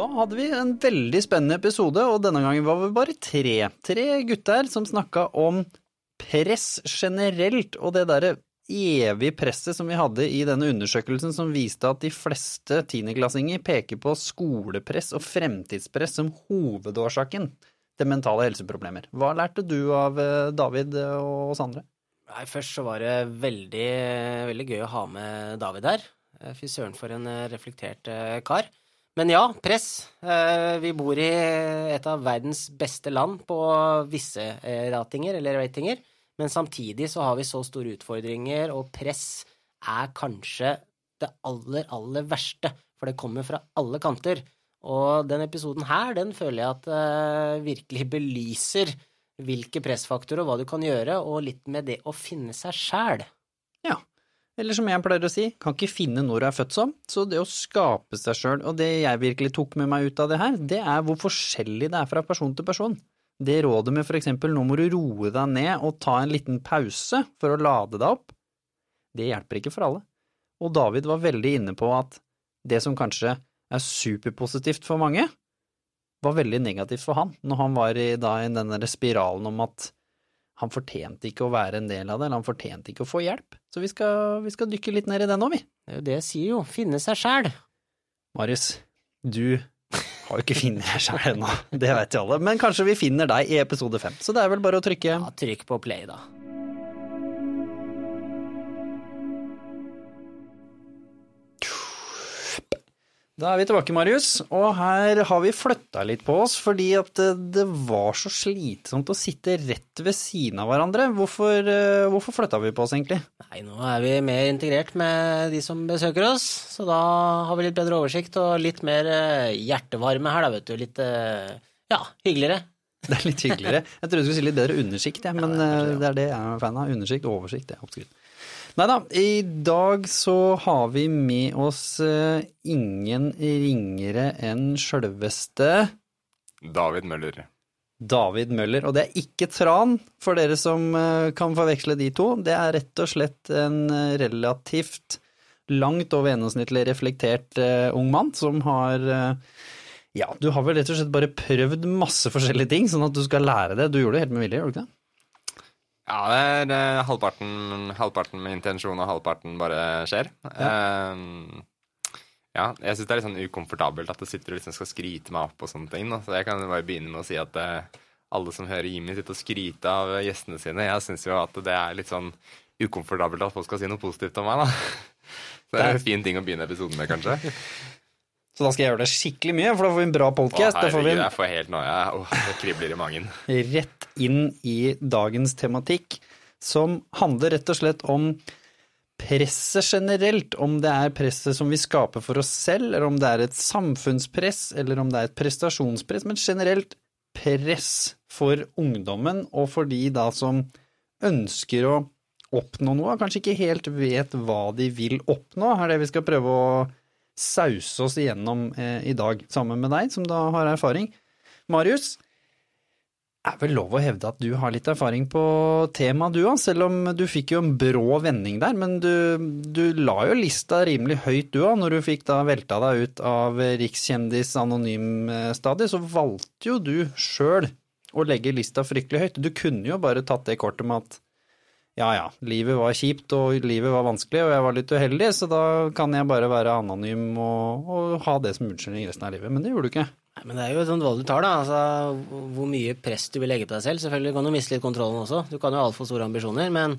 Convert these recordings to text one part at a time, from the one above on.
Da hadde vi en veldig spennende episode, og denne gangen var vi bare tre. Tre gutter som snakka om press generelt, og det derre evige presset som vi hadde i denne undersøkelsen som viste at de fleste tiendeklassinger peker på skolepress og fremtidspress som hovedårsaken til mentale helseproblemer. Hva lærte du av eh, David og oss andre? Nei, Først så var det veldig, veldig gøy å ha med David her. Eh, Fy søren for en eh, reflektert eh, kar. Men ja, press. Eh, Vi bor i et av verdens beste land på visse eh, ratinger, eller ratinger. Men samtidig så har vi så store utfordringer, og press er kanskje det aller, aller verste. For det kommer fra alle kanter. Og den episoden her, den føler jeg at eh, virkelig belyser hvilke pressfaktorer og hva du kan gjøre, og litt med det å finne seg sjæl. Eller som jeg pleier å si, kan ikke finne når du er født som, så det å skape seg sjøl, og det jeg virkelig tok med meg ut av det her, det er hvor forskjellig det er fra person til person. Det rådet med for eksempel nå må du roe deg ned og ta en liten pause for å lade deg opp, det hjelper ikke for alle. Og David var veldig inne på at det som kanskje er superpositivt for mange, var veldig negativt for han, når han var i, da, i den spiralen om at han fortjente ikke å være en del av det, eller han fortjente ikke å få hjelp. Så vi skal, vi skal dykke litt ned i den nå, vi. Det er jo det jeg sier jo, finne seg sjæl. Marius, du har jo ikke funnet deg sjæl ennå, det vet jo alle, men kanskje vi finner deg i episode fem. Så det er vel bare å trykke Ja, trykk på play, da. Da er vi tilbake, Marius, og her har vi flytta litt på oss fordi at det, det var så slitsomt å sitte rett ved siden av hverandre. Hvorfor, eh, hvorfor flytta vi på oss, egentlig? Nei, nå er vi mer integrert med de som besøker oss, så da har vi litt bedre oversikt og litt mer eh, hjertevarme her, da, vet du. Litt eh, ja, hyggeligere. Det er litt hyggeligere. Jeg trodde du skulle si litt bedre undersikt, ja, men det er eh, det er det jeg er fan av. Undersikt, og oversikt, det er oppskrytt. Nei da, i dag så har vi med oss eh, ingen ringere enn sjølveste David Møller. David Møller, og det er ikke Tran, for dere som eh, kan forveksle de to. Det er rett og slett en eh, relativt langt over gjennomsnittlig reflektert ung mann som har Ja, du har vel rett og slett bare prøvd masse forskjellige ting, sånn at du skal lære det. Du gjorde det helt med vilje, gjorde du ikke det? Ja, det er, halvparten, halvparten med intensjon, og halvparten bare skjer. Ehm, ja, jeg syns det er litt sånn ukomfortabelt at du sitter og liksom skal skryte meg opp og sånne ting. Da. Så jeg kan bare begynne med å si at uh, alle som hører Jimmy sitte og skryte av gjestene sine, jeg syns jo at det er litt sånn ukomfortabelt at folk skal si noe positivt om meg, da. Så det er en fin ting å begynne episoden med, kanskje. Så da skal jeg gjøre det skikkelig mye, for da får vi en bra podkast. Da får vi en jeg får helt noia. Åh, det kribler i magen. rett inn i dagens tematikk, som handler rett og slett om presset generelt, om det er presset som vi skaper for oss selv, eller om det er et samfunnspress, eller om det er et prestasjonspress, men generelt press for ungdommen, og for de da som ønsker å oppnå noe, og kanskje ikke helt vet hva de vil oppnå, er det vi skal prøve å sause oss igjennom eh, i dag, sammen med deg, som da har erfaring. Marius, er vel lov å hevde at du har litt erfaring på temaet du òg, selv om du fikk jo en brå vending der, men du, du la jo lista rimelig høyt du òg, når du fikk da velta deg ut av rikskjendis anonym-stadiet, så valgte jo du sjøl å legge lista fryktelig høyt. Du kunne jo bare tatt det kortet med at ja ja, livet var kjipt og livet var vanskelig og jeg var litt uheldig, så da kan jeg bare være anonym og, og ha det som unnskyldning resten av livet. Men det gjorde du ikke. Nei, men det er jo et sånt valg du tar, da. Altså, hvor mye press du vil legge på deg selv. Selvfølgelig kan du miste litt kontrollen også. Du kan jo ha altfor store ambisjoner, men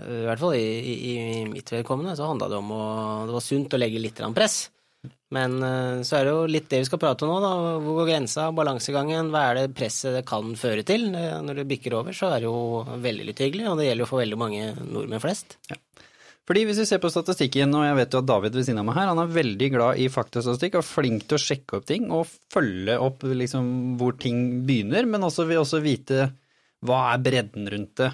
øh, i hvert fall i, i, i mitt vedkommende så handla det om å Det var sunt å legge litt press. Men øh, så er det jo litt det vi skal prate om nå, da. Hvor går grensa, balansegangen, hva er det presset det kan føre til? Når det bikker over, så er det jo veldig litt hyggelig, og det gjelder jo for veldig mange nordmenn flest. Fordi hvis vi ser på statistikken, og jeg vet jo at David ved siden av meg her, han er veldig glad i faktastatistikk og flink til å sjekke opp ting og følge opp liksom hvor ting begynner, men også vil også vite hva er bredden rundt det.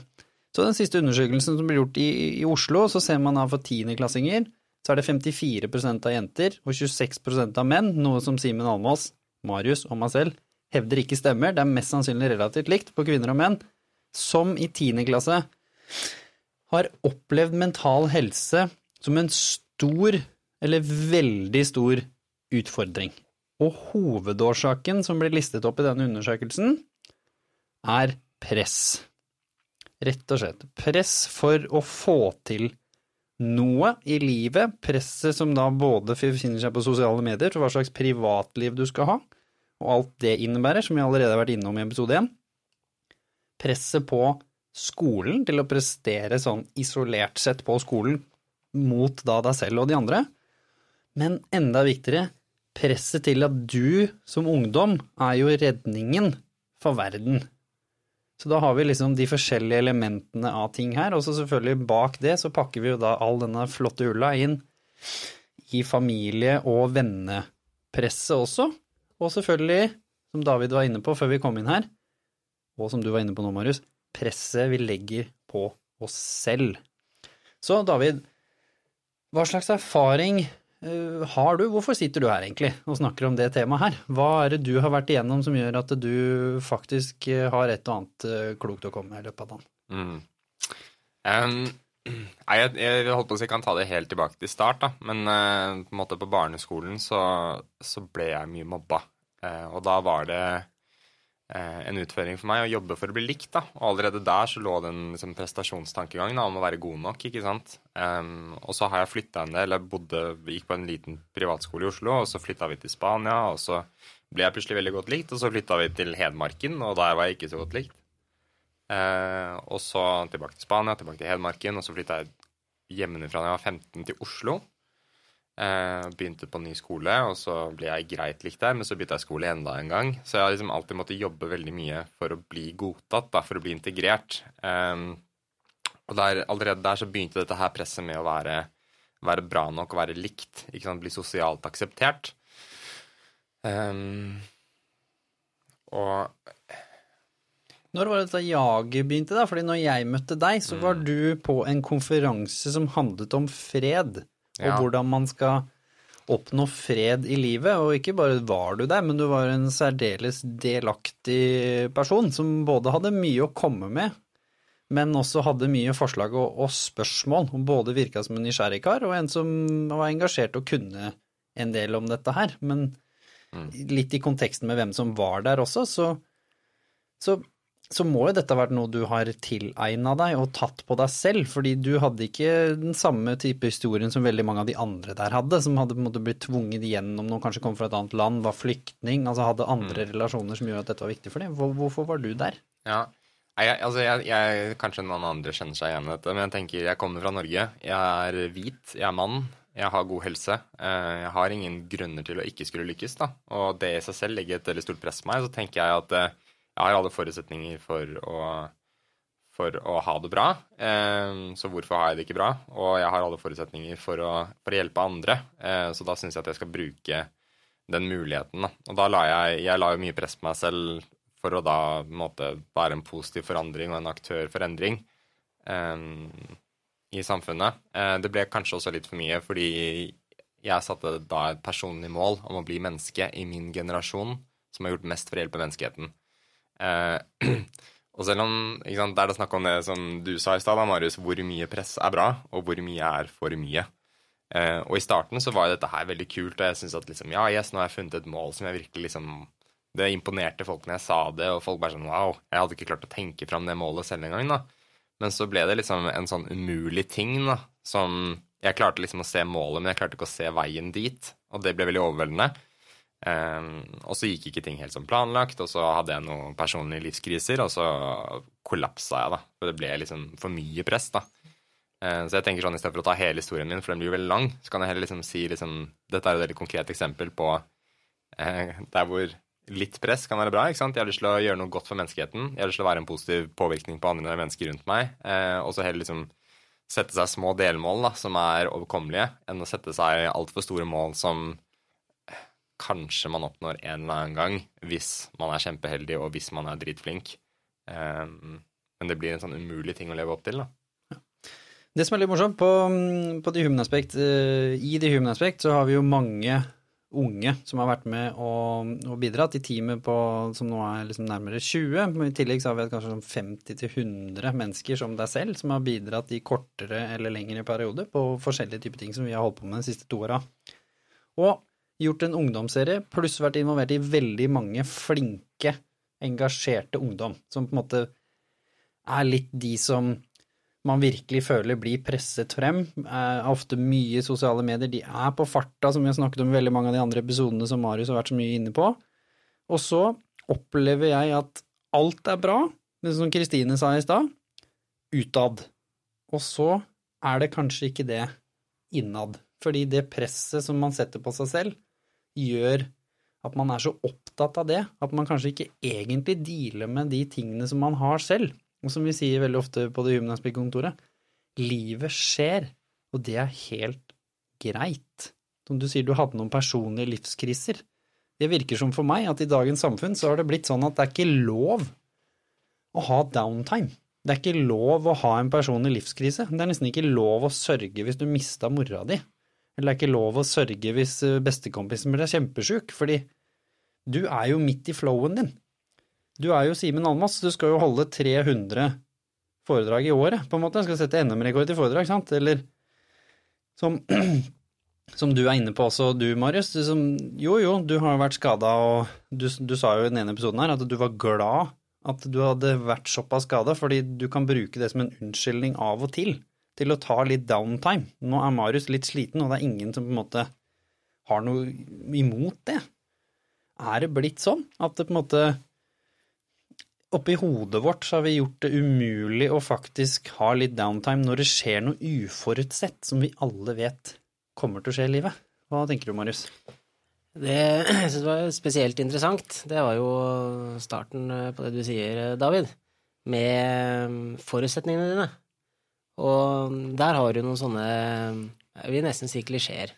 Så den siste undersøkelsen som ble gjort i, i Oslo, så ser man da for tiendeklassinger, så er det 54% av jenter og 26% av menn, noe som Simen Almås, Marius og meg selv hevder ikke stemmer, det er mest sannsynlig relativt likt på kvinner og menn, som i tiende klasse har opplevd mental helse som en stor, eller veldig stor, utfordring. Og hovedårsaken som blir listet opp i denne undersøkelsen, er press. Rett og slett. Press for å få til noe i livet. Presset som da både befinner seg på sosiale medier, for hva slags privatliv du skal ha, og alt det innebærer, som vi allerede har vært innom i episode 1. Presset på skolen til å prestere sånn isolert sett på skolen mot da deg selv og de andre. Men enda viktigere, presset til at du som ungdom er jo redningen for verden. Så da har vi liksom de forskjellige elementene av ting her, og så selvfølgelig bak det så pakker vi jo da all denne flotte ulla inn i familie- og vennepresset også. Og selvfølgelig, som David var inne på før vi kom inn her, og som du var inne på nå, Marius, presset vi legger på oss selv. Så David, hva slags erfaring har du? Hvorfor sitter du her egentlig og snakker om det temaet her? Hva er det du har vært igjennom som gjør at du faktisk uh, har et og annet uh, klokt å komme med i løpet av dagen? Mm. Um, jeg, jeg, holdt på å si jeg kan ta det helt tilbake til start, da. Men på en måte på barneskolen så, så ble jeg mye mobba. og da var det Eh, en utføring for meg å jobbe for å bli likt. da, og Allerede der så lå det en liksom, prestasjonstankegang da, om å være god nok. ikke sant? Um, og så har jeg flytta en del. Jeg bodde, gikk på en liten privatskole i Oslo, og så flytta vi til Spania. og Så ble jeg plutselig veldig godt likt, og så flytta vi til Hedmarken, og der var jeg ikke så godt likt. Uh, og så tilbake til Spania, tilbake til Hedmarken, og så flytta jeg hjemmefra da jeg var 15 til Oslo. Eh, begynte på ny skole, og så ble jeg greit likt der, men så bytta jeg skole enda en gang. Så jeg har liksom alltid måttet jobbe veldig mye for å bli godtatt, da, for å bli integrert. Um, og der, allerede der så begynte dette her presset med å være, være bra nok og være likt. ikke sant, Bli sosialt akseptert. Um, og når var det dette jaget begynte, da? Fordi når jeg møtte deg, så var mm. du på en konferanse som handlet om fred og ja. hvordan man skal oppnå fred i livet. Og ikke bare var du der, men du var en særdeles delaktig person som både hadde mye å komme med, men også hadde mye forslag og, og spørsmål. Og både virka som en nysgjerrig kar og en som var engasjert og kunne en del om dette her. Men mm. litt i konteksten med hvem som var der også, så, så så må jo dette ha vært noe du har tilegna deg og tatt på deg selv, fordi du hadde ikke den samme type historien som veldig mange av de andre der hadde, som hadde på en måte blitt tvunget igjennom noe, kanskje kom fra et annet land, var flyktning, altså hadde andre mm. relasjoner som gjorde at dette var viktig for dem. Hvorfor var du der? Ja, jeg, altså jeg, jeg, Kanskje noen andre kjenner seg igjen i dette, men jeg tenker jeg kommer fra Norge. Jeg er hvit, jeg er mann, jeg har god helse. Eh, jeg har ingen grunner til å ikke skulle lykkes, da. Og det i seg selv legger et veldig stort press på meg. Så tenker jeg at eh, jeg har alle forutsetninger for å, for å ha det bra. Eh, så hvorfor har jeg det ikke bra? Og jeg har alle forutsetninger for å, for å hjelpe andre. Eh, så da syns jeg at jeg skal bruke den muligheten. Da. Og da la jeg, jeg la mye press på meg selv for å da måte, være en positiv forandring og en aktør for endring eh, i samfunnet. Eh, det ble kanskje også litt for mye fordi jeg satte da et personlig mål om å bli menneske i min generasjon som har gjort mest for å hjelpe menneskeheten. Eh, og selv om sant, Det er det snakk om det som du sa i stad, Marius, hvor mye press er bra, og hvor mye er for mye. Eh, og i starten så var jo dette her veldig kult, og jeg syns at liksom, ja, yes, nå har jeg funnet et mål som jeg virkelig liksom Det imponerte folk når jeg sa det, og folk bare sånn wow, jeg hadde ikke klart å tenke fram det målet selv engang, da. Men så ble det liksom en sånn umulig ting, da, som Jeg klarte liksom å se målet, men jeg klarte ikke å se veien dit, og det ble veldig overveldende. Um, og så gikk ikke ting helt som planlagt, og så hadde jeg noen personlige livskriser, og så kollapsa jeg, da. For det ble liksom for mye press, da. Uh, så jeg tenker sånn, istedenfor å ta hele historien min, for den blir jo veldig lang, så kan jeg heller liksom si liksom Dette er et veldig konkret eksempel på uh, der hvor litt press kan være bra. ikke sant? Jeg har lyst til å gjøre noe godt for menneskeheten. Jeg har lyst til å være en positiv påvirkning på andre mennesker rundt meg. Uh, og så heller liksom sette seg små delmål da, som er overkommelige, enn å sette seg altfor store mål som kanskje man oppnår en eller annen gang hvis man er kjempeheldig og hvis man er dritflink. Um, men det blir en sånn umulig ting å leve opp til, da. Det som er litt morsomt, på, på The Human Aspect, uh, i The Human Aspect så har vi jo mange unge som har vært med og, og bidratt i teamet på, som nå er liksom nærmere 20. Men I tillegg så har vi kanskje sånn 50-100 mennesker som deg selv som har bidratt i kortere eller lengre perioder på forskjellige typer ting som vi har holdt på med de siste to åra. Og gjort en ungdomsserie, pluss vært involvert i veldig mange flinke, engasjerte ungdom, som på en måte er litt de som man virkelig føler blir presset frem. Er ofte mye sosiale medier. De er på farta, som vi har snakket om i veldig mange av de andre episodene som Marius har vært så mye inne på. Og så opplever jeg at alt er bra, men som Kristine sa i stad, utad. Og så er det kanskje ikke det innad. Fordi det presset som man setter på seg selv, gjør at man er så opptatt av det at man kanskje ikke egentlig dealer med de tingene som man har selv. Og som vi sier veldig ofte på det Human livet skjer, og det er helt greit. Som du sier, du hadde noen personlige livskriser. Det virker som for meg at i dagens samfunn så har det blitt sånn at det er ikke lov å ha downtime. Det er ikke lov å ha en personlig livskrise. Det er nesten ikke lov å sørge hvis du mista mora di. Eller det er ikke lov å sørge hvis eh, bestekompisen blir kjempesjuk, fordi du er jo midt i flowen din. Du er jo Simen Almas, du skal jo holde 300 foredrag i året, på en måte. Du skal sette NM-rekord i foredrag, sant? Eller som, som du er inne på også, du Marius. Som, jo, jo, du har vært skada, og du, du, sa jo i den ene episoden her at du var glad at du hadde vært såpass skada, fordi du kan bruke det som en unnskyldning av og til til å ta litt downtime. Nå er Marius litt sliten, og det er ingen som på en måte har noe imot det. Er det blitt sånn at det på en måte Oppi hodet vårt så har vi gjort det umulig å faktisk ha litt downtime når det skjer noe uforutsett som vi alle vet kommer til å skje i livet. Hva tenker du, Marius? Det jeg synes var spesielt interessant. Det var jo starten på det du sier, David, med forutsetningene dine. Og der har du noen sånne Jeg vil nesten si klisjeer.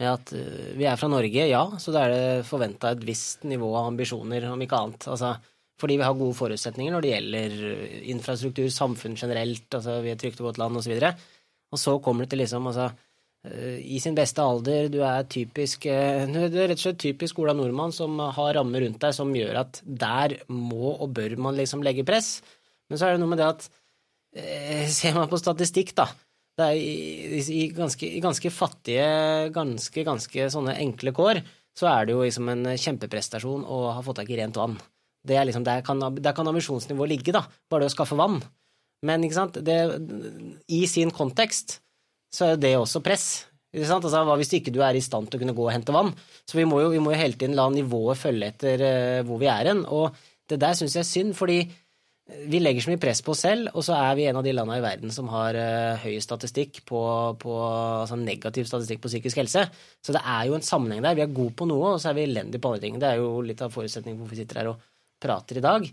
Med at eh, vi er fra Norge, ja, så da er det forventa et visst nivå av ambisjoner, om ikke annet. Altså, fordi vi har gode forutsetninger når det gjelder infrastruktur, samfunn generelt, altså vi er trygt og godt land osv. Og, så og så kommer det til liksom altså eh, i sin beste alder, du er typisk eh, Du er rett og slett typisk Ola Nordmann som har rammer rundt deg som gjør at der må og bør man liksom legge press. Men så er det noe med det at Eh, ser man på statistikk, da det er i, i, ganske, i, ganske, fattige, ganske, ganske sånne enkle kår, så er det jo liksom en kjempeprestasjon å ha fått tak i rent vann. Det er liksom, der kan, kan ambisjonsnivået ligge, da. Bare det å skaffe vann. Men ikke sant, det, i sin kontekst så er det også press. Ikke sant? Altså, hva hvis ikke du er i stand til å kunne gå og hente vann? Så vi må jo, vi må jo hele tiden la nivået følge etter uh, hvor vi er hen. Og det der syns jeg er synd, fordi vi legger så mye press på oss selv, og så er vi en av de landene i verden som har uh, høy statistikk på, på altså negativ statistikk på psykisk helse. Så det er jo en sammenheng der. Vi er gode på noe, og så er vi elendige på andre ting. Det er jo litt av forutsetningen for hvorfor vi sitter her og prater i dag.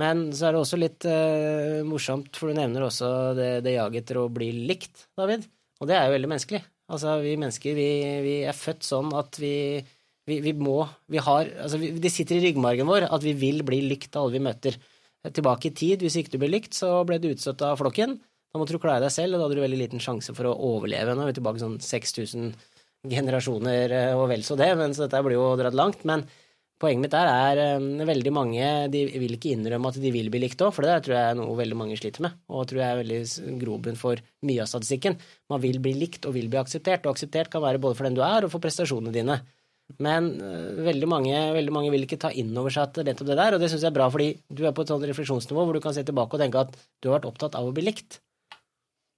Men så er det også litt uh, morsomt, for du nevner også det, det jaget etter å bli likt, David. Og det er jo veldig menneskelig. Altså, vi mennesker, vi, vi er født sånn at vi, vi, vi må Vi har Altså, det sitter i ryggmargen vår at vi vil bli likt av alle vi møter tilbake i tid. Hvis ikke du ble likt, så ble du utstøtt av flokken. Da måtte du klare deg selv, og da hadde du veldig liten sjanse for å overleve. Nå er vi tilbake sånn 6000 generasjoner eh, og vel så det, så dette blir jo dratt langt. Men poenget mitt der er um, veldig mange de vil ikke innrømme at de vil bli likt òg, for det tror jeg er noe veldig mange sliter med, og tror jeg er veldig grobunn for mye av statistikken. Man vil bli likt og vil bli akseptert, og akseptert kan være både for den du er, og for prestasjonene dine. Men uh, veldig, mange, veldig, mange, vil ikke ta inn over seg at nettopp det der, og det syns jeg er bra, fordi du er på et sånt refleksjonsnivå hvor du kan se tilbake og tenke at du har vært opptatt av å bli likt.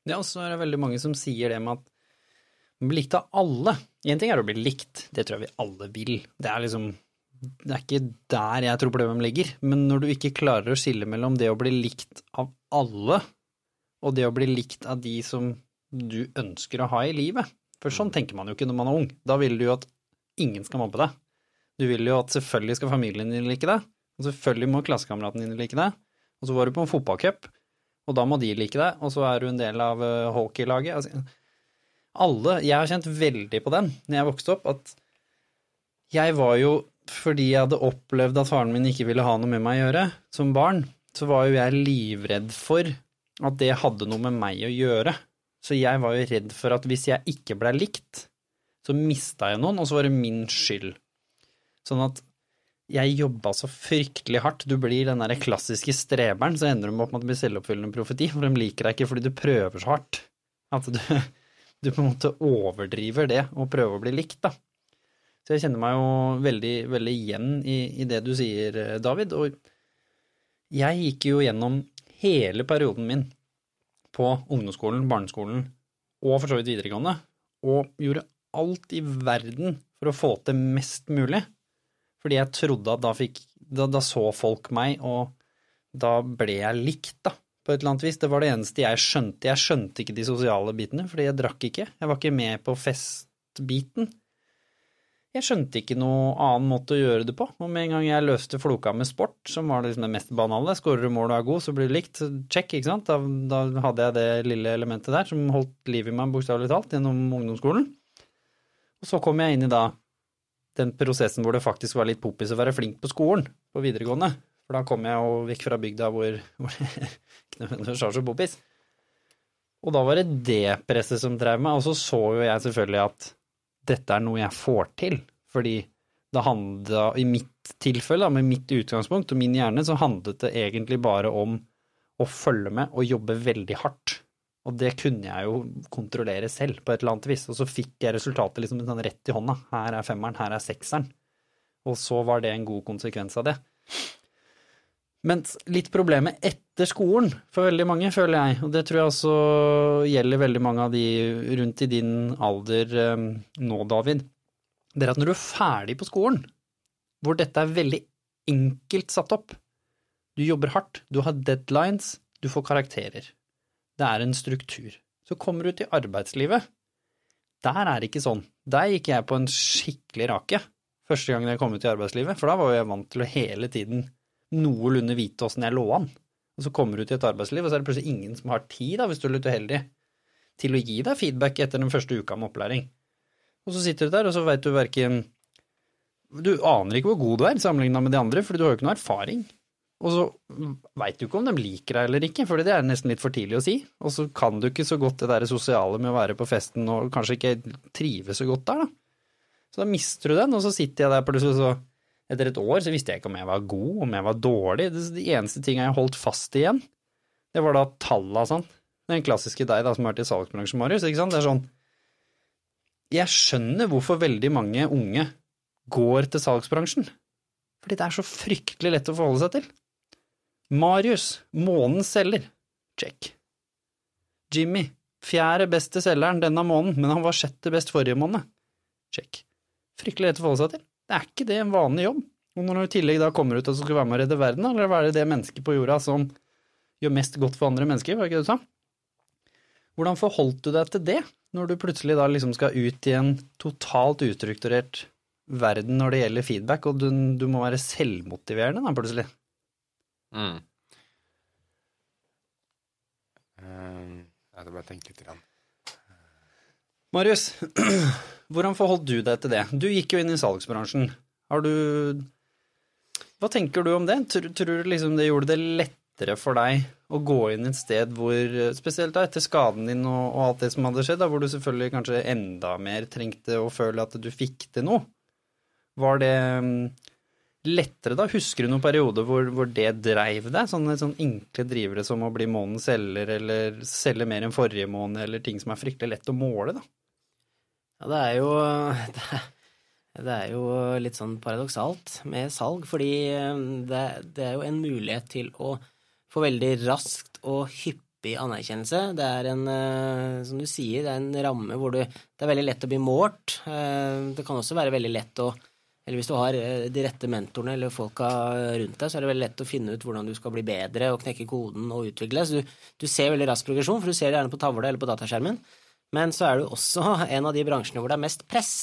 Ja, og så er det veldig mange som sier det med at man blir likt av alle. Én ting er å bli likt, det tror jeg vi alle vil. Det er liksom Det er ikke der jeg tror problemet ligger. Men når du ikke klarer å skille mellom det å bli likt av alle, og det å bli likt av de som du ønsker å ha i livet For sånn tenker man jo ikke når man er ung. Da vil du jo at ingen skal mobbe deg. Du vil jo at selvfølgelig skal familien din like deg, og selvfølgelig må klassekameratene dine like deg. Og så var du på en fotballcup, og da må de like deg, og så er du en del av uh, hockeylaget. Altså, alle Jeg har kjent veldig på den når jeg vokste opp, at jeg var jo fordi jeg hadde opplevd at faren min ikke ville ha noe med meg å gjøre som barn, så var jo jeg livredd for at det hadde noe med meg å gjøre. Så jeg var jo redd for at hvis jeg ikke blei likt, så mista jeg noen, og så var det min skyld. Sånn at jeg jobba så fryktelig hardt. Du blir den der klassiske streberen, så ender du med at du blir selvoppfyllende profeti, for de liker deg ikke fordi du prøver så hardt. At du, du på en måte overdriver det og prøver å bli likt, da. Så jeg kjenner meg jo veldig, veldig igjen i, i det du sier, eh, David. Og jeg gikk jo gjennom hele perioden min på ungdomsskolen, barneskolen og for så vidt videregående, og gjorde alt i verden for å få til mest mulig. Fordi jeg trodde at da fikk Da, da så folk meg, og da ble jeg likt, da, på et eller annet vis. Det var det eneste jeg skjønte. Jeg skjønte ikke de sosiale bitene, fordi jeg drakk ikke. Jeg var ikke med på festbiten. Jeg skjønte ikke noe annen måte å gjøre det på. Og med en gang jeg løste floka med sport, som var liksom det mest banale, skårer du mål og er god, så blir du likt. Check, ikke sant. Da, da hadde jeg det lille elementet der som holdt liv i meg, bokstavelig talt, gjennom ungdomsskolen. Og så kom jeg inn i da den prosessen hvor det faktisk var litt poppis å være flink på skolen, på videregående. For da kom jeg jo vekk fra bygda hvor, hvor det ikke nødvendigvis var så poppis. Og da var det det presset som drev meg, og så så jo jeg selvfølgelig at dette er noe jeg får til. Fordi det handla, i mitt tilfelle, med mitt utgangspunkt og min hjerne, så handlet det egentlig bare om å følge med og jobbe veldig hardt. Og det kunne jeg jo kontrollere selv på et eller annet vis. Og så fikk jeg resultatet liksom sånn rett i hånda. Her er femmeren, her er sekseren. Og så var det en god konsekvens av det. Men litt problemet etter skolen for veldig mange, føler jeg, og det tror jeg også gjelder veldig mange av de rundt i din alder um, nå, David, det er at når du er ferdig på skolen, hvor dette er veldig enkelt satt opp, du jobber hardt, du har deadlines, du får karakterer, det er en struktur. Så kommer du til arbeidslivet, der er det ikke sånn. Der gikk jeg på en skikkelig rake første gangen jeg kom ut i arbeidslivet, for da var jeg vant til å hele tiden noenlunde vite åssen jeg lå an. Og så kommer du til et arbeidsliv, og så er det plutselig ingen som har tid, da, hvis du er litt uheldig, til å gi deg feedback etter den første uka med opplæring. Og så sitter du der, og så veit du verken Du aner ikke hvor god du er sammenligna med de andre, for du har jo ikke noe erfaring. Og så veit du ikke om de liker deg eller ikke, for det er nesten litt for tidlig å si. Og så kan du ikke så godt det derre sosiale med å være på festen og kanskje ikke trives så godt der, da. Så da mister du den, og så sitter jeg der plutselig så etter et år så visste jeg ikke om jeg var god, om jeg var dårlig. Det, eneste tinga jeg holdt fast igjen, det var da talla sånn. Den klassiske deg da, som har vært i salgsbransjen, Marius. ikke sant? Det er sånn Jeg skjønner hvorfor veldig mange unge går til salgsbransjen. Fordi det er så fryktelig lett å forholde seg til. Marius, månens selger. Check. Jimmy, fjerde beste selgeren denne måneden, men han var sjette best forrige måned. Check. Fryktelig lett å forholde seg til. Det er ikke det en vanlig jobb. Og når du i tillegg da kommer ut og skal være med å redde verden, eller hva er det det mennesket på jorda som gjør mest godt for andre mennesker, var det ikke det du sa? Hvordan forholdt du deg til det, når du plutselig da liksom skal ut i en totalt ustrukturert verden når det gjelder feedback, og du, du må være selvmotiverende da plutselig? Mm. Uh, jeg hadde bare tenkt litt. Grann. Marius, hvordan forholdt du deg til det? Du gikk jo inn i salgsbransjen. Har du Hva tenker du om det? Tror, tror du liksom det gjorde det lettere for deg å gå inn et sted hvor, spesielt da etter skaden din og, og alt det som hadde skjedd, da, hvor du selvfølgelig kanskje enda mer trengte å føle at du fikk til noe? Var det lettere da? Husker du noen periode hvor, hvor det dreiv deg? Sånne, sånne, enkle drivere som å bli månedens selger, eller selge mer enn forrige måned, eller ting som er fryktelig lett å måle, da? Ja, det er jo det er, jo litt sånn paradoksalt med salg, fordi eh, det, det, er jo en mulighet til å få veldig raskt og hyppig anerkjennelse. Det er en, eh, som du sier, det er en ramme hvor du Det er veldig lett å bli målt. Eh, det kan også være veldig lett å eller hvis du har de rette mentorene eller folka rundt deg, så er det veldig lett å finne ut hvordan du skal bli bedre og knekke koden og utvikle. Så du, du ser veldig rask progresjon, for du ser det gjerne på tavla eller på dataskjermen. Men så er du også en av de bransjene hvor det er mest press.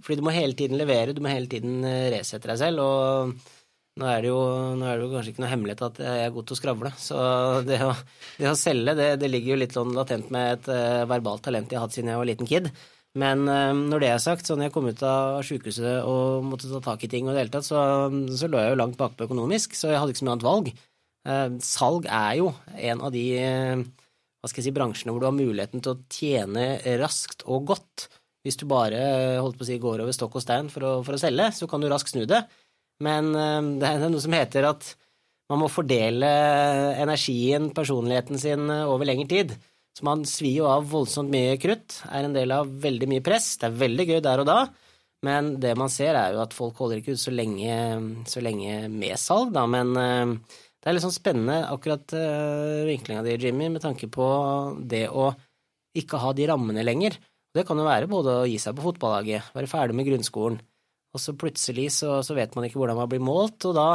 Fordi du må hele tiden levere, du må hele tiden eh, resette deg selv. Og nå er jo, er det jo kanskje ikke noe hemmelighet at jeg er god til å skravle. Så det å, det å selge, det, det, ligger jo litt sånn latent med et uh, verbalt talent jeg har hatt siden jeg var liten kid. Men uh, når det er sagt, så når jeg kom ut av sjukehuset og måtte ta tak i ting og det så, så lå jeg jo langt bakpå økonomisk, så jeg hadde ikke så mye annet valg. Uh, salg er jo en av de hva skal jeg si, bransjene hvor du har muligheten til å tjene raskt og godt. Hvis du bare holdt på å si, går over stokk og stein for å, for å selge, så kan du raskt snu det. Men eh, det er noe som heter at man må fordele energien, personligheten sin, eh, over lengre tid. Så man svir jo av voldsomt mye krutt, er en del av veldig mye press. Det er veldig gøy der og da, Men det man ser, er jo at folk holder ikke ut så lenge, så lenge med salg, da. Men eh, det er litt sånn spennende akkurat uh, vinklinga di, Jimmy, med tanke på det å ikke ha de rammene lenger. Det kan jo være både å gi seg på fotballaget, være ferdig med grunnskolen, og så plutselig så, så vet man ikke hvordan man blir målt, og da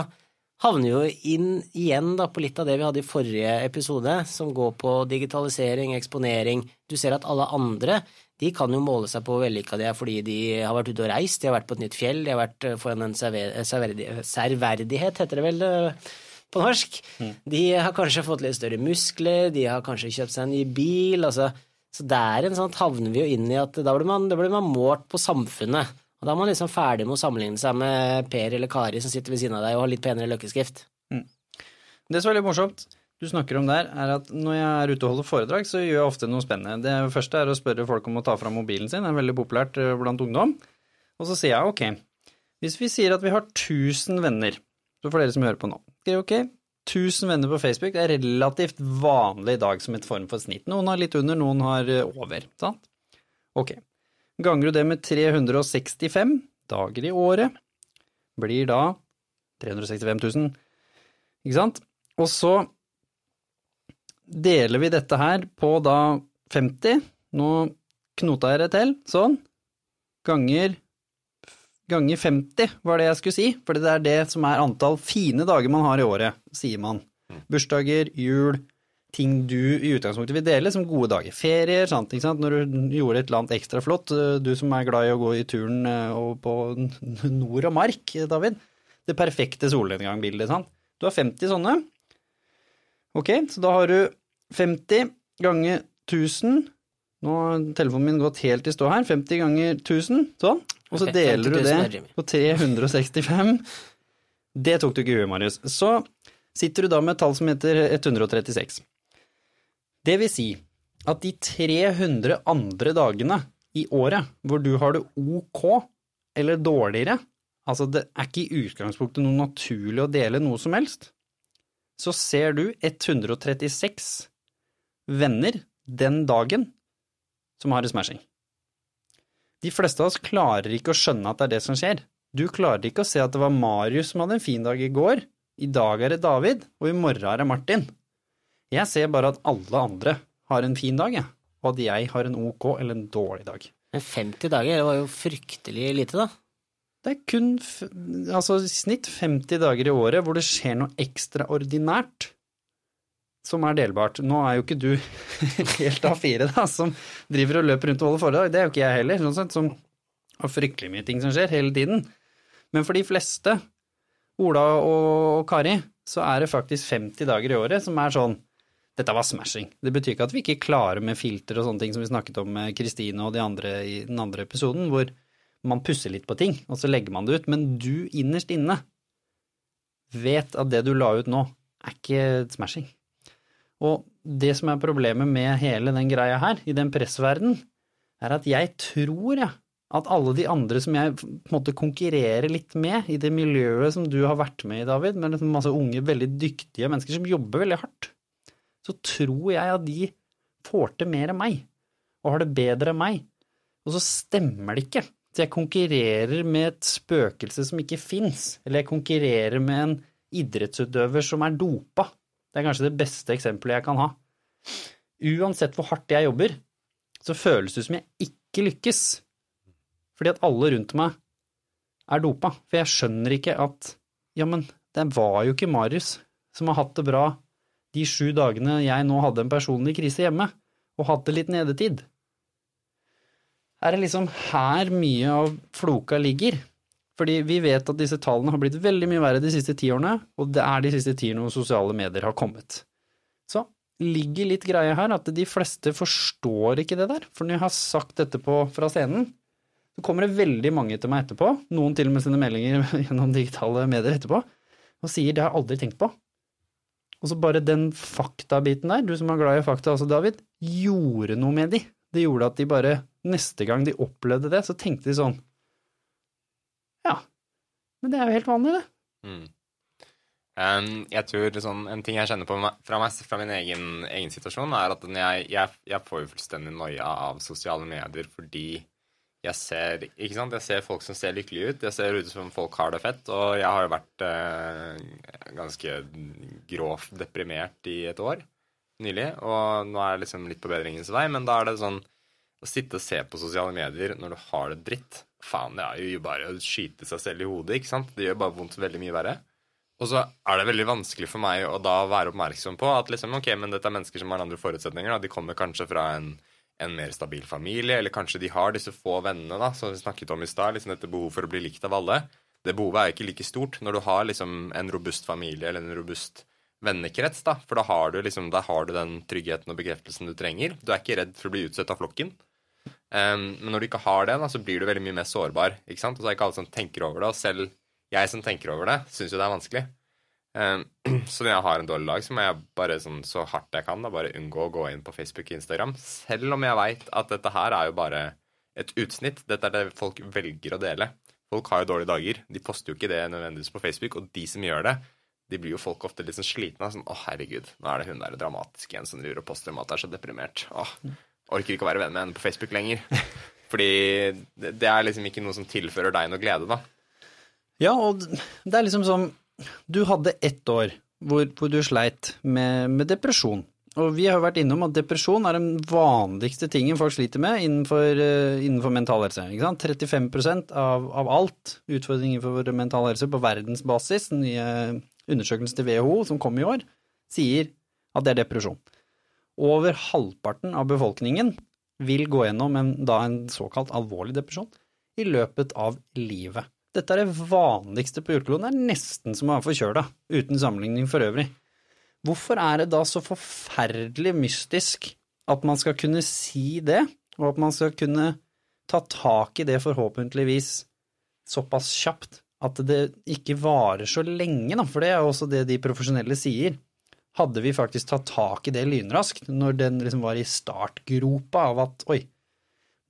havner jo inn igjen da på litt av det vi hadde i forrige episode, som går på digitalisering, eksponering. Du ser at alle andre de kan jo måle seg på hvor vellykka de er fordi de har vært ute og reist, de har vært på et nytt fjell, de har vært foran en serverdighet, heter det vel eh, på norsk. Mm. De har kanskje fått litt større muskler, de har kanskje kjøpt seg en ny bil. altså så der en sånn havner vi jo inn i at da blir man, da blir man målt på samfunnet. Og da er man liksom ferdig med å sammenligne seg med Per eller Kari som sitter ved siden av deg og har litt penere løkkeskrift. Mm. Det som er litt morsomt du snakker om der, er at når jeg er ute og holder foredrag, så gjør jeg ofte noe spennende. Det første er å spørre folk om å ta fram mobilen sin, det er veldig populært eh, blant ungdom. Og så sier jeg ok, hvis vi sier at vi har 1000 venner, så for dere som hører på nå, ok, 1000 venner på Facebook er relativt vanlig i dag som et form for snitt. Noen har litt under, noen har eh, over, sant? Ok. Ganger du det med 365 dager i året, blir da 365 000, ikke sant? Og så deler vi dette her på da 50, nå knota jeg det til, sånn, ganger ganger 50 var det jeg skulle si, for det er det som er antall fine dager man har i året, sier man. Mm. Bursdager, jul, ting du i utgangspunktet vil dele som gode dager. Ferier, sant, når du gjorde et eller annet ekstra flott. Eh, du som er glad i å gå i turen eh, på nord og mark, David. Det perfekte solnedgangbildet, sant. Du har 50 sånne. Ok, så da har du 50 ganger 1000. Nå har telefonen min gått helt i stå her. 50 ganger 1000, sånn. Og så okay, deler du det på 365. Det tok du ikke i huet, Marius. Så sitter du da med et tall som heter 136. Det vil si at de 300 andre dagene i året hvor du har det ok eller dårligere, altså det er ikke i utgangspunktet noe naturlig å dele noe som helst, så ser du 136 venner den dagen som har en smashing. De fleste av oss klarer ikke å skjønne at det er det som skjer. Du klarer ikke å se at det var Marius som hadde en fin dag i går, i dag er det David, og i morgen er det Martin. Jeg ser bare at alle andre har en fin dag, jeg. Og at jeg har en ok eller en dårlig dag. Men 50 dager, det var jo fryktelig lite, da. Det er kun altså i snitt 50 dager i året hvor det skjer noe ekstraordinært som er delbart. Nå er jo ikke du helt A4, da, som driver og løper rundt og holder foredrag. Det er jo ikke jeg heller, sånn sett, som har fryktelig mye ting som skjer hele tiden. Men for de fleste, Ola og Kari, så er det faktisk 50 dager i året som er sånn dette var smashing. Det betyr ikke at vi ikke klarer med filter og sånne ting som vi snakket om med Kristine og de andre i den andre episoden, hvor man pusser litt på ting, og så legger man det ut. Men du innerst inne vet at det du la ut nå, er ikke smashing. Og det som er problemet med hele den greia her, i den pressverden, er at jeg tror, jeg, at alle de andre som jeg på en måte konkurrerer litt med i det miljøet som du har vært med i, David, med liksom masse unge, veldig dyktige mennesker som jobber veldig hardt, så tror jeg at de får til mer enn meg, og har det bedre enn meg. Og så stemmer det ikke. Så jeg konkurrerer med et spøkelse som ikke fins, eller jeg konkurrerer med en idrettsutøver som er dopa. Det er kanskje det beste eksempelet jeg kan ha. Uansett hvor hardt jeg jobber, så føles det som jeg ikke lykkes. Fordi at alle rundt meg er dopa. For jeg skjønner ikke at ja, men det var jo ikke Marius som har hatt det bra de sju dagene jeg nå hadde en personlig krise hjemme, og hadde litt nedetid? Er det liksom her mye av floka ligger? Fordi vi vet at disse tallene har blitt veldig mye verre de siste ti årene, og det er de siste ti årene hvor sosiale medier har kommet. Så ligger litt greie her at de fleste forstår ikke det der, for når jeg har sagt dette på, fra scenen, så kommer det veldig mange til meg etterpå, noen til og med sine meldinger gjennom digitale medier etterpå, og sier det har jeg aldri tenkt på. Og så bare den faktabiten der, du som er glad i fakta også, David, gjorde noe med de. Det gjorde at de bare, neste gang de opplevde det, så tenkte de sånn Ja, men det er jo helt vanlig, det. Mm. Um, jeg tror sånn, En ting jeg kjenner på fra, meg, fra min egen, egen, situasjon, er at jeg, jeg, jeg får jo fullstendig noia av sosiale medier fordi jeg ser, ikke sant? jeg ser folk som ser lykkelige ut. Jeg ser ut som folk har det fett. Og jeg har jo vært eh, ganske grovt deprimert i et år nylig. Og nå er jeg liksom litt på bedringens vei, men da er det sånn å sitte og se på sosiale medier når du har det dritt Faen, det er jo bare å skyte seg selv i hodet, ikke sant? Det gjør bare vondt veldig mye verre. Og så er det veldig vanskelig for meg å da være oppmerksom på at liksom, ok, men dette er mennesker som har andre forutsetninger. Da. De kommer kanskje fra en en mer stabil familie, eller kanskje de har disse få vennene da, som vi snakket om i stad. Liksom dette behovet for å bli likt av alle. Det behovet er ikke like stort når du har liksom en robust familie eller en robust vennekrets. da, For da har du liksom, da har du den tryggheten og bekreftelsen du trenger. Du er ikke redd for å bli utsatt av flokken. Um, men når du ikke har det, da, så blir du veldig mye mer sårbar. ikke sant? Og så er ikke alle som tenker over det. Og selv jeg som tenker over det, syns jo det er vanskelig. Um, så når jeg har en dårlig dag, så må jeg bare sånn, så hardt jeg kan da, bare unngå å gå inn på Facebook og Instagram. Selv om jeg veit at dette her er jo bare et utsnitt. Dette er det folk velger å dele. Folk har jo dårlige dager. De poster jo ikke det nødvendigvis på Facebook. Og de som gjør det, de blir jo folk ofte litt sånn slitne. Sånn 'Å, herregud, nå er det hun der dramatiske igjen som driver og poster om at er så deprimert'. Åh, orker ikke å være venn med henne på Facebook lenger. Fordi det er liksom ikke noe som tilfører deg noe glede, da. Ja, og det er liksom sånn du hadde ett år hvor, hvor du sleit med, med, depresjon. Og vi har vært innom at depresjon er den vanligste tingen folk sliter med innenfor, uh, innenfor mental helse. 35 av, av alt utfordringer for mental helse på verdensbasis, den nye undersøkelsen til WHO som kom i år, sier at det er depresjon. Over halvparten av befolkningen vil gå gjennom en, da en såkalt alvorlig depresjon i løpet av livet. Dette er det vanligste på jordkloden. Det er nesten som å være forkjøla, uten sammenligning for øvrig. Hvorfor er det da så forferdelig mystisk at man skal kunne si det, og at man skal kunne ta tak i det forhåpentligvis såpass kjapt at det ikke varer så lenge, da, for det er også det de profesjonelle sier. Hadde vi faktisk tatt tak i det lynraskt, når den liksom var i startgropa av at oi,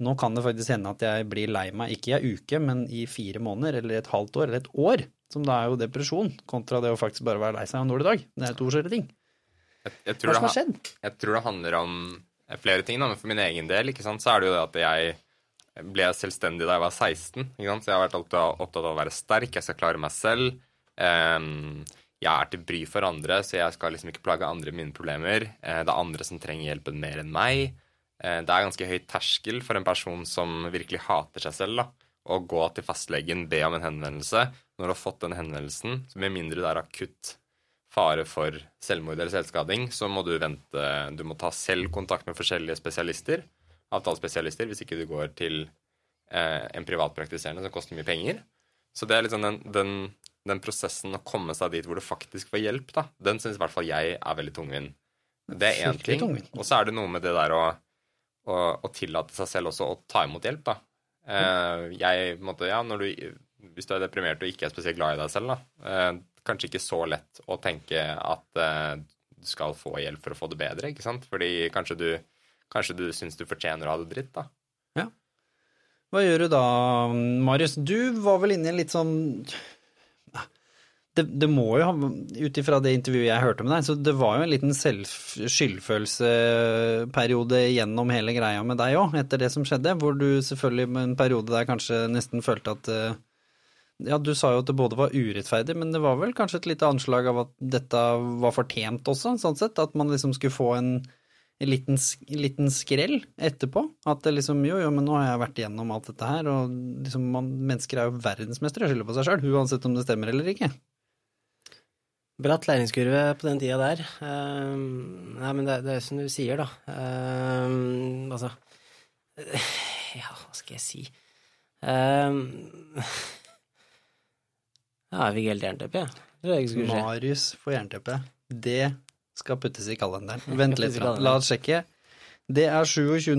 nå kan det faktisk hende at jeg blir lei meg, ikke i ei uke, men i fire måneder eller et halvt år eller et år, som da er jo depresjon, kontra det å faktisk bare være lei seg en dårlig dag. Det er to forskjellige ting. Jeg, jeg Hva som har skjedd? Jeg tror det handler om flere ting, da, men for min egen del ikke sant, så er det jo det at jeg ble selvstendig da jeg var 16. Ikke sant? Så jeg har vært opptatt av å være sterk, jeg skal klare meg selv. Um, jeg er til bry for andre, så jeg skal liksom ikke plage andre med mine problemer. Uh, det er andre som trenger hjelpen mer enn meg. Eh, det er ganske høy terskel for en person som virkelig hater seg selv, da, å gå til fastlegen, be om en henvendelse. Når du har fått den henvendelsen, med mindre det er akutt fare for selvmord eller selvskading, så må du vente Du må ta selv kontakt med forskjellige spesialister, avtalespesialister, hvis ikke du går til eh, en privatpraktiserende som koster mye penger. Så det er liksom den, den, den, prosessen å komme seg dit hvor du faktisk får hjelp, da, den syns i hvert fall jeg er veldig tungvint. Det er én ting. Og så er det noe med det der å og, og tillate seg selv også å ta imot hjelp, da. Uh, jeg, måtte, ja, du, hvis du er deprimert og ikke er spesielt glad i deg selv, da, uh, kanskje ikke så lett å tenke at uh, du skal få hjelp for å få det bedre, ikke sant? Fordi kanskje du, kanskje du syns du fortjener å ha det dritt, da. Ja. Hva gjør du da, Marius? Du var vel inne i en litt sånn det, det, må jo ha, ut ifra det intervjuet jeg hørte med deg, så det var jo en liten skyldfølelseperiode gjennom hele greia med deg òg, etter det som skjedde, hvor du selvfølgelig med en periode der kanskje nesten følte at eh, Ja, du sa jo at det både var urettferdig, men det var vel kanskje et lite anslag av at dette var fortjent også, sånn sett? At man liksom skulle få en, en liten, liten, skrell etterpå? At det liksom Jo, jo, men nå har jeg vært igjennom alt dette her, og liksom man, mennesker er jo verdensmestere og skylder på seg sjøl, uansett om det stemmer eller ikke. Bratt læringskurve på den tida der. Uh, nei, men det, det, er som du sier, da. Uh, altså Ja, hva skal jeg si? Uh, ja, jeg fikk helt jernteppe, jeg. Marius får jernteppe. Det skal puttes i kalenderen. Vent litt, la oss sjekke. Det er 27.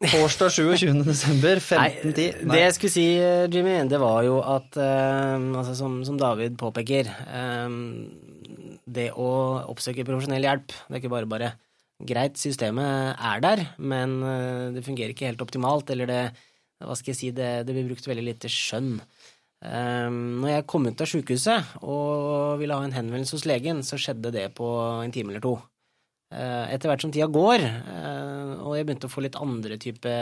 Torsdag 27. desember, 15.10. Det jeg skulle si, Jimmy, det var jo at uh, altså som, som, David påpeker um, Det å oppsøke profesjonell hjelp, det er ikke bare bare greit, systemet er der, men uh, det fungerer ikke helt optimalt, eller det hva skal jeg si, det, det blir brukt veldig lite skjønn. Um, når jeg kom ut av sjukehuset og ville ha en henvendelse hos legen, så skjedde det på en time eller to. Eh, etter hvert som tida går, eh, og jeg begynte å få litt andre type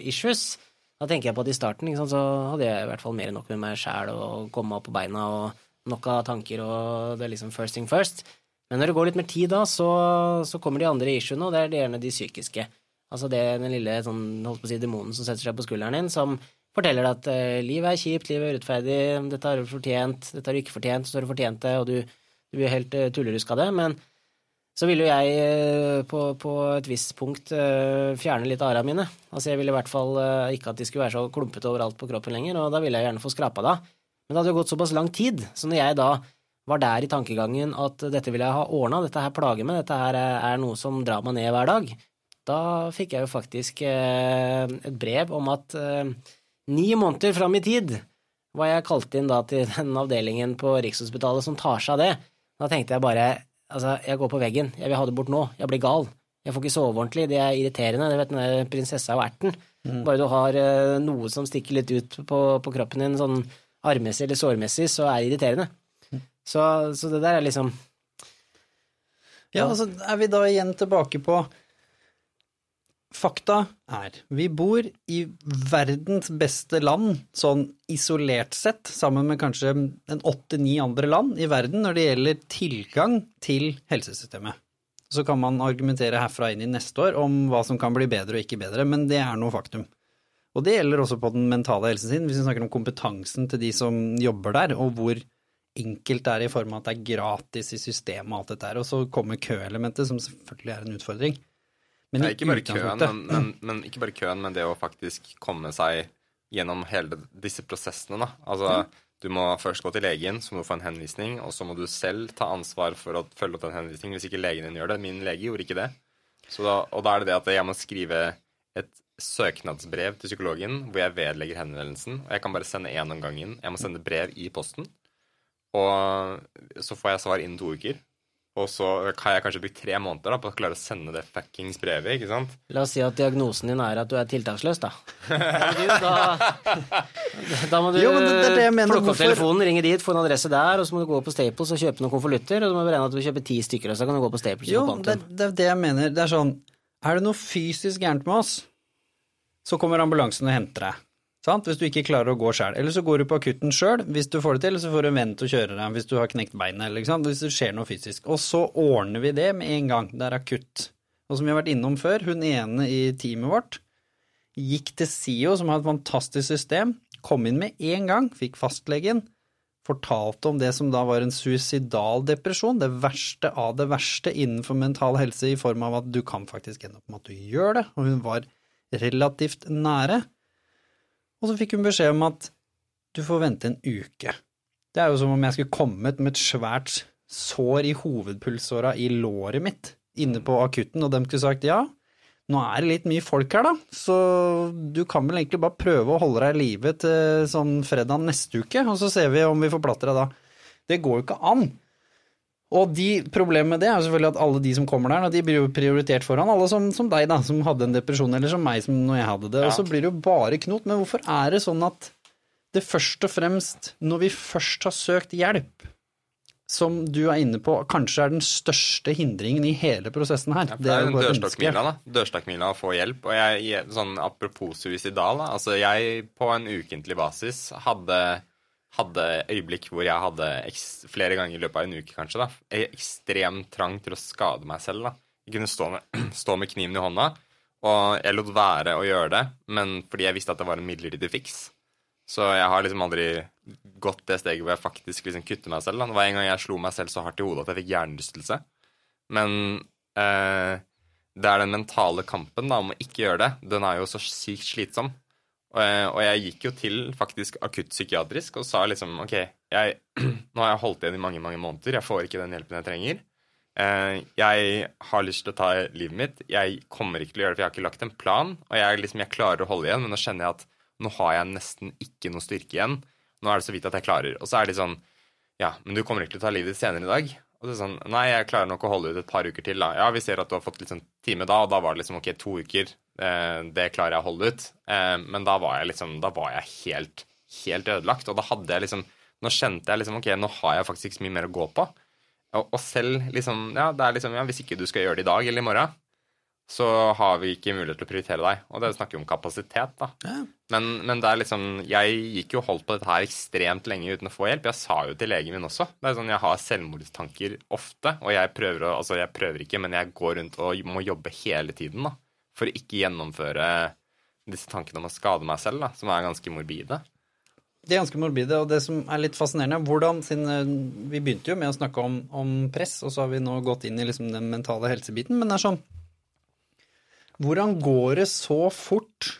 issues, Da tenker jeg på at i starten sant, så hadde jeg i hvert fall mer enn nok med meg sjæl og komme opp på beina og nok av tanker og det er liksom first thing first. Men når det går litt mer tid da, så, så kommer de andre issuene, og det er gjerne de psykiske. Altså det den lille sånn, holdt på å si, demonen som setter seg på skulderen din, som forteller deg at eh, livet er kjipt, livet er urettferdig, dette har du fortjent, dette har du ikke fortjent, så har du fortjent det, og du, du blir helt uh, tullerusk av det. Men så ville jo jeg uh, på, på, et visst punkt fjerne litt av arra mine. Altså jeg ville i hvert fall ikke at de skulle være så klumpete overalt på kroppen lenger, og da ville jeg gjerne få skrapa det av. Men det hadde jo gått såpass lang tid, så når jeg da var der i tankegangen at dette vil jeg ha ordna, dette her plager meg, dette her er noe som drar meg ned hver dag, da fikk jeg jo faktisk eh, et brev om at eh, ni måneder fram i tid var jeg kalt inn da til den avdelingen på Rikshospitalet som tar seg av det. Da tenkte jeg bare altså, jeg går på veggen, jeg vil ha det bort nå, jeg blir gal. Jeg får ikke sove ordentlig, det er irriterende, det vet den prinsessa og erten. Mm. Bare du har eh, noe som stikker litt ut på, på kroppen din, sånn armmessig eller sårmessig, så er det irriterende. Så, så, det der er liksom Ja, ja altså er vi da igjen tilbake på Fakta er vi bor i verdens beste land, sånn isolert sett, sammen med kanskje en åtte-ni andre land i verden når det gjelder tilgang til helsesystemet. Så kan man argumentere herfra inn i neste år om hva som kan bli bedre og ikke bedre, men det er noe faktum. Og det gjelder også på den mentale helsen sin, hvis vi snakker om kompetansen til de som jobber der, og hvor enkelt det er i form av at det er gratis i systemet og alt dette her. Og så kommer køelementet, som selvfølgelig er en utfordring. Men Nei, ikke, bare køen, men, men, men, ikke bare køen, men det å faktisk komme seg gjennom hele disse prosessene. Da. Altså, mm. Du må først gå til legen, så må du få en henvisning, og så må du selv ta ansvar for å følge opp den henvisningen hvis ikke legen din gjør det. Min lege gjorde ikke det. Da, og da er det det at jeg må skrive et søknadsbrev til psykologen hvor jeg vedlegger henvendelsen. Og jeg kan bare sende én om gangen. Jeg må sende brev i posten. Og så får jeg svar innen to uker. Og så har jeg kanskje brukt tre måneder da, på å klare å sende det fuckings brevet. ikke sant? La oss si at diagnosen din er at du er tiltaksløs, da. da, da må du jo, det det det plukke opp telefonen, ringe dit, få en adresse der, og så må du gå på Staples og kjøpe noen konvolutter, og du må beregne at du vil kjøpe ti stykker, og så kan du gå på Staples Jo, det, det er det jeg mener. Det er sånn Er det noe fysisk gærent med oss, så kommer ambulansen og henter deg. Sant? Hvis du ikke klarer å gå sjøl. Eller så går du på akutten sjøl hvis du får det til, eller så får du en venn til å kjøre deg hvis du har knekt beinet, eller hvis det skjer noe fysisk. Og så ordner vi det med en gang. Det er akutt. Og som vi har vært innom før, hun ene i teamet vårt gikk til SIO, som har et fantastisk system, kom inn med en gang, fikk fastlegen, fortalte om det som da var en suicidal depresjon, det verste av det verste innenfor mental helse, i form av at du kan faktisk ende opp med at du gjør det, og hun var relativt nære. Og så fikk hun beskjed om at du får vente en uke. Det er jo som om jeg skulle kommet med et svært sår i hovedpulsåra i låret mitt inne på akutten, og dem skulle sagt ja, nå er det litt mye folk her, da, så du kan vel egentlig bare prøve å holde deg i live til sånn fredag neste uke, og så ser vi om vi får plass deg da. Det går jo ikke an. Og de, problemet med det er jo selvfølgelig at alle de som kommer der, de blir jo prioritert foran alle som, som, deg, da, som hadde en depresjon, eller som meg som når jeg hadde det. Ja. Og så blir det jo bare knot. Men hvorfor er det sånn at det først og fremst, når vi først har søkt hjelp, som du er inne på, kanskje er den største hindringen i hele prosessen her. Ja, det er jo dørstokkmila, da. Dørstokkmila å få hjelp. Og jeg, sånn apropos suicidal, da. Altså jeg på en ukentlig basis hadde hadde øyeblikk hvor jeg hadde flere ganger i løpet av en uke kanskje da, ekstremt trang til å skade meg selv. da. Jeg kunne stå med, stå med kniven i hånda, og jeg lot være å gjøre det, men fordi jeg visste at det var en midlertidig fiks. Så jeg har liksom aldri gått det steget hvor jeg faktisk liksom kutter meg selv. Da. Det var en gang jeg slo meg selv så hardt i hodet at jeg fikk hjernerystelse. Men eh, det er den mentale kampen da, om å ikke gjøre det. Den er jo så sykt slitsom. Og jeg gikk jo til faktisk akuttpsykiatrisk og sa liksom OK, jeg, nå har jeg holdt igjen i mange, mange måneder. Jeg får ikke den hjelpen jeg trenger. Eh, jeg har lyst til å ta livet mitt. Jeg kommer ikke til å gjøre det, for jeg har ikke lagt en plan. Og jeg, liksom, jeg klarer å holde igjen, men nå kjenner jeg at nå har jeg nesten ikke noe styrke igjen. Nå er det så vidt at jeg klarer. Og så er de sånn Ja, men du kommer ikke til å ta livet ditt senere i dag. Og så er det sånn Nei, jeg klarer nok å holde ut et par uker til, da. Ja, vi ser at du har fått litt sånn time da, og da var det liksom OK, to uker. Eh, det klarer jeg å holde ut. Eh, men da var jeg liksom Da var jeg helt, helt ødelagt. Og da hadde jeg liksom Nå kjente jeg liksom OK, nå har jeg faktisk ikke så mye mer å gå på. Og, og selv liksom Ja, det er liksom Ja, hvis ikke du skal gjøre det i dag eller i morgen, så har vi ikke mulighet til å prioritere deg. Og det snakker jo om kapasitet, da. Ja. Men, men det er liksom Jeg gikk jo og holdt på dette her ekstremt lenge uten å få hjelp. Jeg sa jo til legen min også. Det er sånn, Jeg har selvmordstanker ofte, og jeg prøver å Altså, jeg prøver ikke, men jeg går rundt og må jobbe hele tiden, da. For å ikke gjennomføre disse tankene om å skade meg selv, da, som er ganske morbide. De er ganske morbide, og det som er litt fascinerende hvordan, siden eh, Vi begynte jo med å snakke om, om press, og så har vi nå gått inn i liksom den mentale helsebiten, men det er sånn Hvordan går det så fort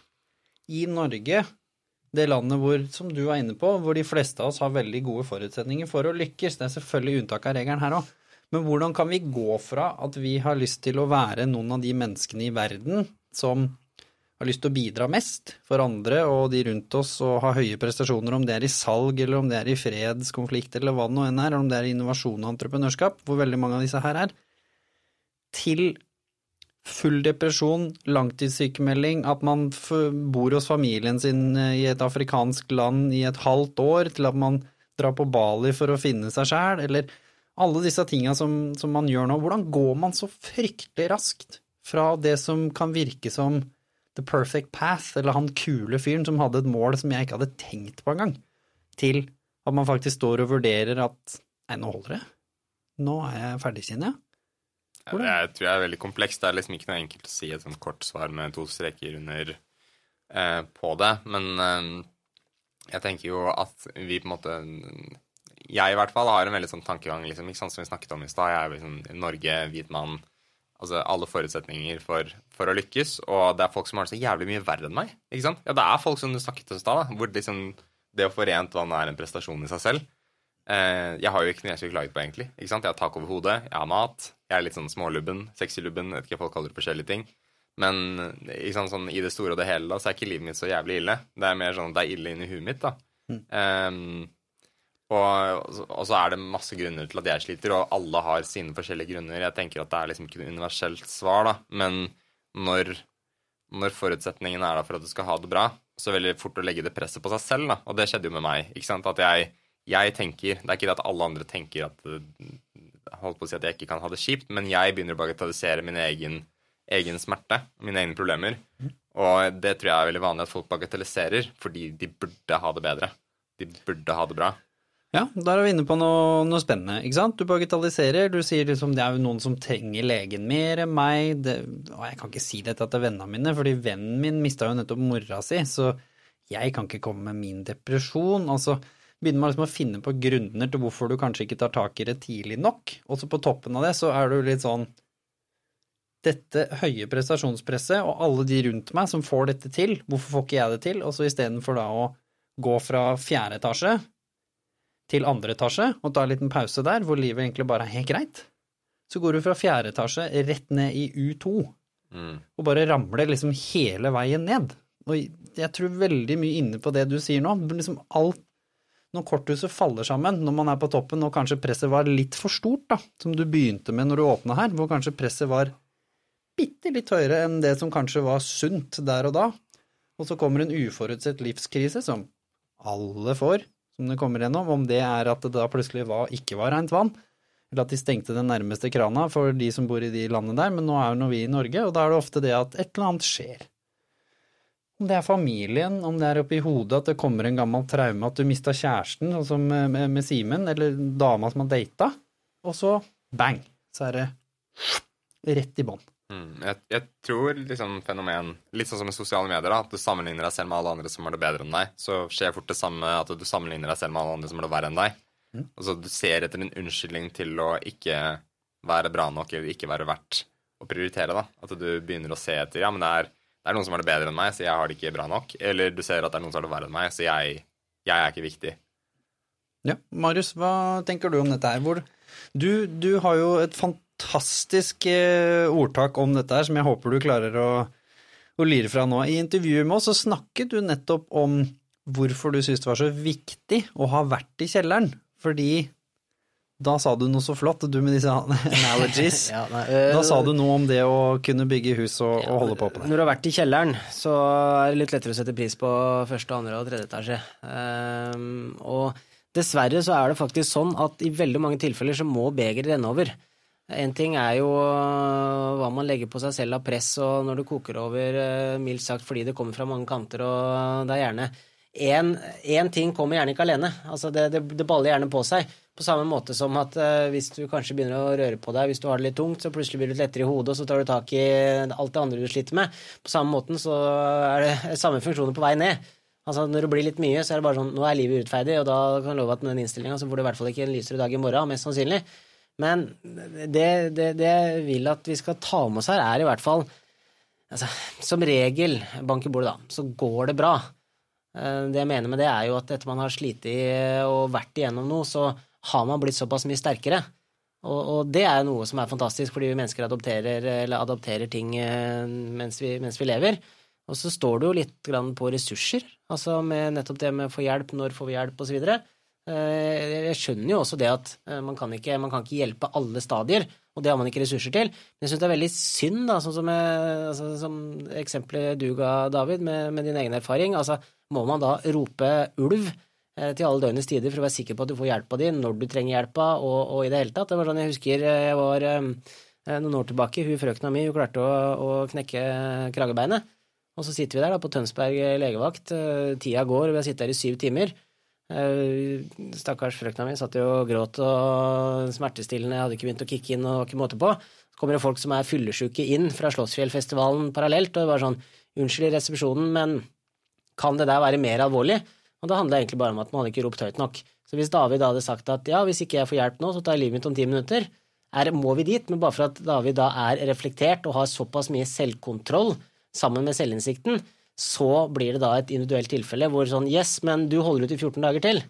i Norge, det landet hvor, som du var inne på, hvor de fleste av oss har veldig gode forutsetninger for å lykkes? Det er selvfølgelig unntak av regelen her òg. Men hvordan kan vi gå fra at vi har lyst til å være noen av de menneskene i verden som har lyst til å bidra mest for andre og de rundt oss og ha høye prestasjoner, om det er i salg eller om det er i fredskonflikt eller hva det nå enn er, eller om det er i innovasjon og entreprenørskap, hvor veldig mange av disse her er, til full depresjon, langtidssykemelding, at man bor hos familien sin eh, i et afrikansk land i et halvt år, til at man drar på Bali for å finne seg sjæl, eller alle disse tinga som, som man gjør nå. Hvordan går man så fryktelig raskt fra det som kan virke som the perfect path, eller han kule fyren som hadde et mål som jeg ikke hadde tenkt på engang, til at man faktisk står og vurderer at nei, nå holder det. Nå er jeg ferdig, kjenner jeg. Hvordan? Jeg tror jeg er veldig komplekst. Det er liksom ikke noe enkelt å si et sånt kort svar med to streker under eh, på det. Men eh, jeg tenker jo at vi på en måte Jeg i hvert fall har en veldig sånn tankegang, liksom, ikke sant, som vi snakket om i stad. Jeg er liksom Norge, hvit mann. Altså alle forutsetninger for, for å lykkes. Og det er folk som har det så jævlig mye verre enn meg. ikke sant? Ja, det er folk som du snakket om i stad, hvor liksom det å få rent vann er en prestasjon i seg selv. Eh, jeg har jo ikke noe jeg skulle klaget på, egentlig. Ikke sant? Jeg har tak over hodet, jeg har mat. Jeg er litt sånn smålubben, sexylubben, vet ikke, folk kaller det forskjellige ting. Men sant, sånn, i det store og det hele da, så er ikke livet mitt så jævlig ille. Det er mer sånn at det er ille inni huet mitt, da. Ehm, og, og så er det masse grunner til at jeg sliter, og alle har sine forskjellige grunner. Jeg tenker at det er liksom ikke noe universelt svar, da. Men når, når forutsetningen er da for at du skal ha det bra, så er det veldig fort å legge det presset på seg selv, da. Og det skjedde jo med meg. ikke sant, at jeg jeg tenker Det er ikke det at alle andre tenker at holdt på å si at jeg ikke kan ha det kjipt, men jeg begynner å bagatellisere min egen, egen smerte, mine egne problemer. Og det tror jeg er veldig vanlig at folk bagatelliserer, fordi de burde ha det bedre. De burde ha det bra. Ja, der er vi inne på noe, noe spennende, ikke sant? Du bagatelliserer, du sier liksom det er jo noen som trenger legen mer enn meg, det, og jeg kan ikke si dette til vennene mine, fordi vennen min mista jo nettopp mora si, så jeg kan ikke komme med min depresjon, altså begynner man liksom å finne på grunner til hvorfor du kanskje ikke tar tak i det tidlig nok, og så på toppen av det så er du litt sånn dette høye prestasjonspresset og alle de rundt meg som får dette til, hvorfor får ikke jeg det til? Og så istedenfor da å gå fra fjerde etasje til andre etasje og ta en liten pause der, hvor livet egentlig bare er helt greit, så går du fra fjerde etasje rett ned i U2 Mm. og bare ramler liksom hele veien ned. Og jeg tror veldig mye inne på det du sier nå. Liksom alt Når korthuset faller sammen, når man er på toppen og kanskje presset var litt for stort, da, som du begynte med når du åpna her, hvor kanskje presset var bitte litt høyere enn det som kanskje var sunt der og da, og så kommer en uforutsett livskrise som alle får, som det kommer gjennom, om det er at det da plutselig var, ikke var rent vann, eller at de stengte den nærmeste krana for de som bor i de landene der, men nå er jo nå vi i Norge, og da er det ofte det at et eller annet skjer. Om det er familien, om det er oppi hodet at det kommer en gammel traume, at du mista kjæresten, sånn med, med, med Simen, eller dama som har data, og så bang, så er det rett i bånn. Mm. Jeg, jeg tror liksom fenomen Litt sånn som med sosiale medier, da, at du sammenligner deg selv med alle andre som har det bedre enn deg. Så skjer fort det samme at du sammenligner deg selv med alle andre som har det verre enn deg. Mm. Og så du ser etter en unnskyldning til å ikke være bra nok eller ikke være verdt å prioritere. da. At du begynner å se etter ja, men det er, det er noen som har det bedre enn meg, så jeg har det ikke bra nok. Eller du ser at det er noen som har det verre enn meg, så jeg, jeg er ikke viktig. Ja, Marius, hva tenker du om dette her? Hvor du, du har jo et fantastisk eh, ordtak om dette her, som jeg håper du klarer å, å lire fra nå. I intervjuet med oss så snakket du nettopp om hvorfor du syntes det var så viktig å ha vært i kjelleren. Fordi da sa du noe så flott, du med disse analogies. Ja, nei, øh, Da sa du noe om det å kunne bygge hus og, og holde på på det. Når du har vært i kjelleren, så er det litt lettere å sette pris på første, andre og tredje etasje. Um, og dessverre så er det faktisk sånn at i veldig mange tilfeller så må begeret renne over. En ting er jo øh, hva man legger på seg selv av press, og når det koker over, øh, mildt sagt, fordi det kommer fra mange kanter, og det er gjerne Én ting kommer gjerne ikke alene. Altså det, det, det, baller gjerne på seg. På samme måte som at uh, hvis du kanskje begynner å røre på deg, hvis du har det litt tungt, så plutselig blir du lettere i hodet, og så tar du tak i alt det andre du sliter med. På samme måten så er det samme funksjoner på vei ned. Altså Når det blir litt mye, så er det bare sånn Nå er livet urettferdig, og da kan jeg love at med den innstillinga så får du i hvert fall ikke en lysere dag i morgen, mest sannsynlig. Men det, det, det jeg vil at vi skal ta med oss her, er i hvert fall altså, Som regel, bank i bordet, da, så går det bra. Eh, det jeg mener med det, er jo at etter man har slitt og vært igjennom noe, så har man blitt såpass mye sterkere. Og, og det er noe som er fantastisk, fordi vi mennesker adopterer, adopterer ting eh, mens vi, mens vi, lever. Og så står det jo litt på ressurser, altså med nettopp det med å få hjelp, når får vi hjelp, osv. Eh, jeg skjønner jo også det at man kan, ikke, man kan ikke hjelpe alle stadier, og det har man ikke ressurser til. Men jeg syns det er veldig synd, da, sånn som, altså, som eksempelet du ga, David, med, med din egen erfaring. altså må man da rope ulv eh, til alle døgnets tider for å være sikker på at du får hjelpa di når du trenger hjelpa, og, og, i det hele tatt. Det var sånn jeg husker eh, jeg var eh, noen år tilbake, hun frøkna mi hun klarte å, å, knekke kragebeinet. Og så sitter vi der da på Tønsberg legevakt, tida går, og vi har sittet der i syv timer. Stakkars frøkna mi satt jo og gråt og smertestillende, hadde ikke begynt å kicke inn og ikke måte på. Så kommer det folk som er fyllesyke inn fra Slottsfjellfestivalen parallelt, og det var sånn Unnskyld i resepsjonen, men kan det der være mer alvorlig? Og det handler egentlig bare om at man hadde ikke ropt høyt nok. Så hvis David da hadde sagt at ja, hvis ikke jeg får hjelp nå, så tar jeg livet mitt om ti minutter, er, må vi dit. Men bare for at David da er reflektert og har såpass mye selvkontroll sammen med selvinnsikten, så blir det da et individuelt tilfelle hvor sånn yes, men du holder ut i 14 dager til.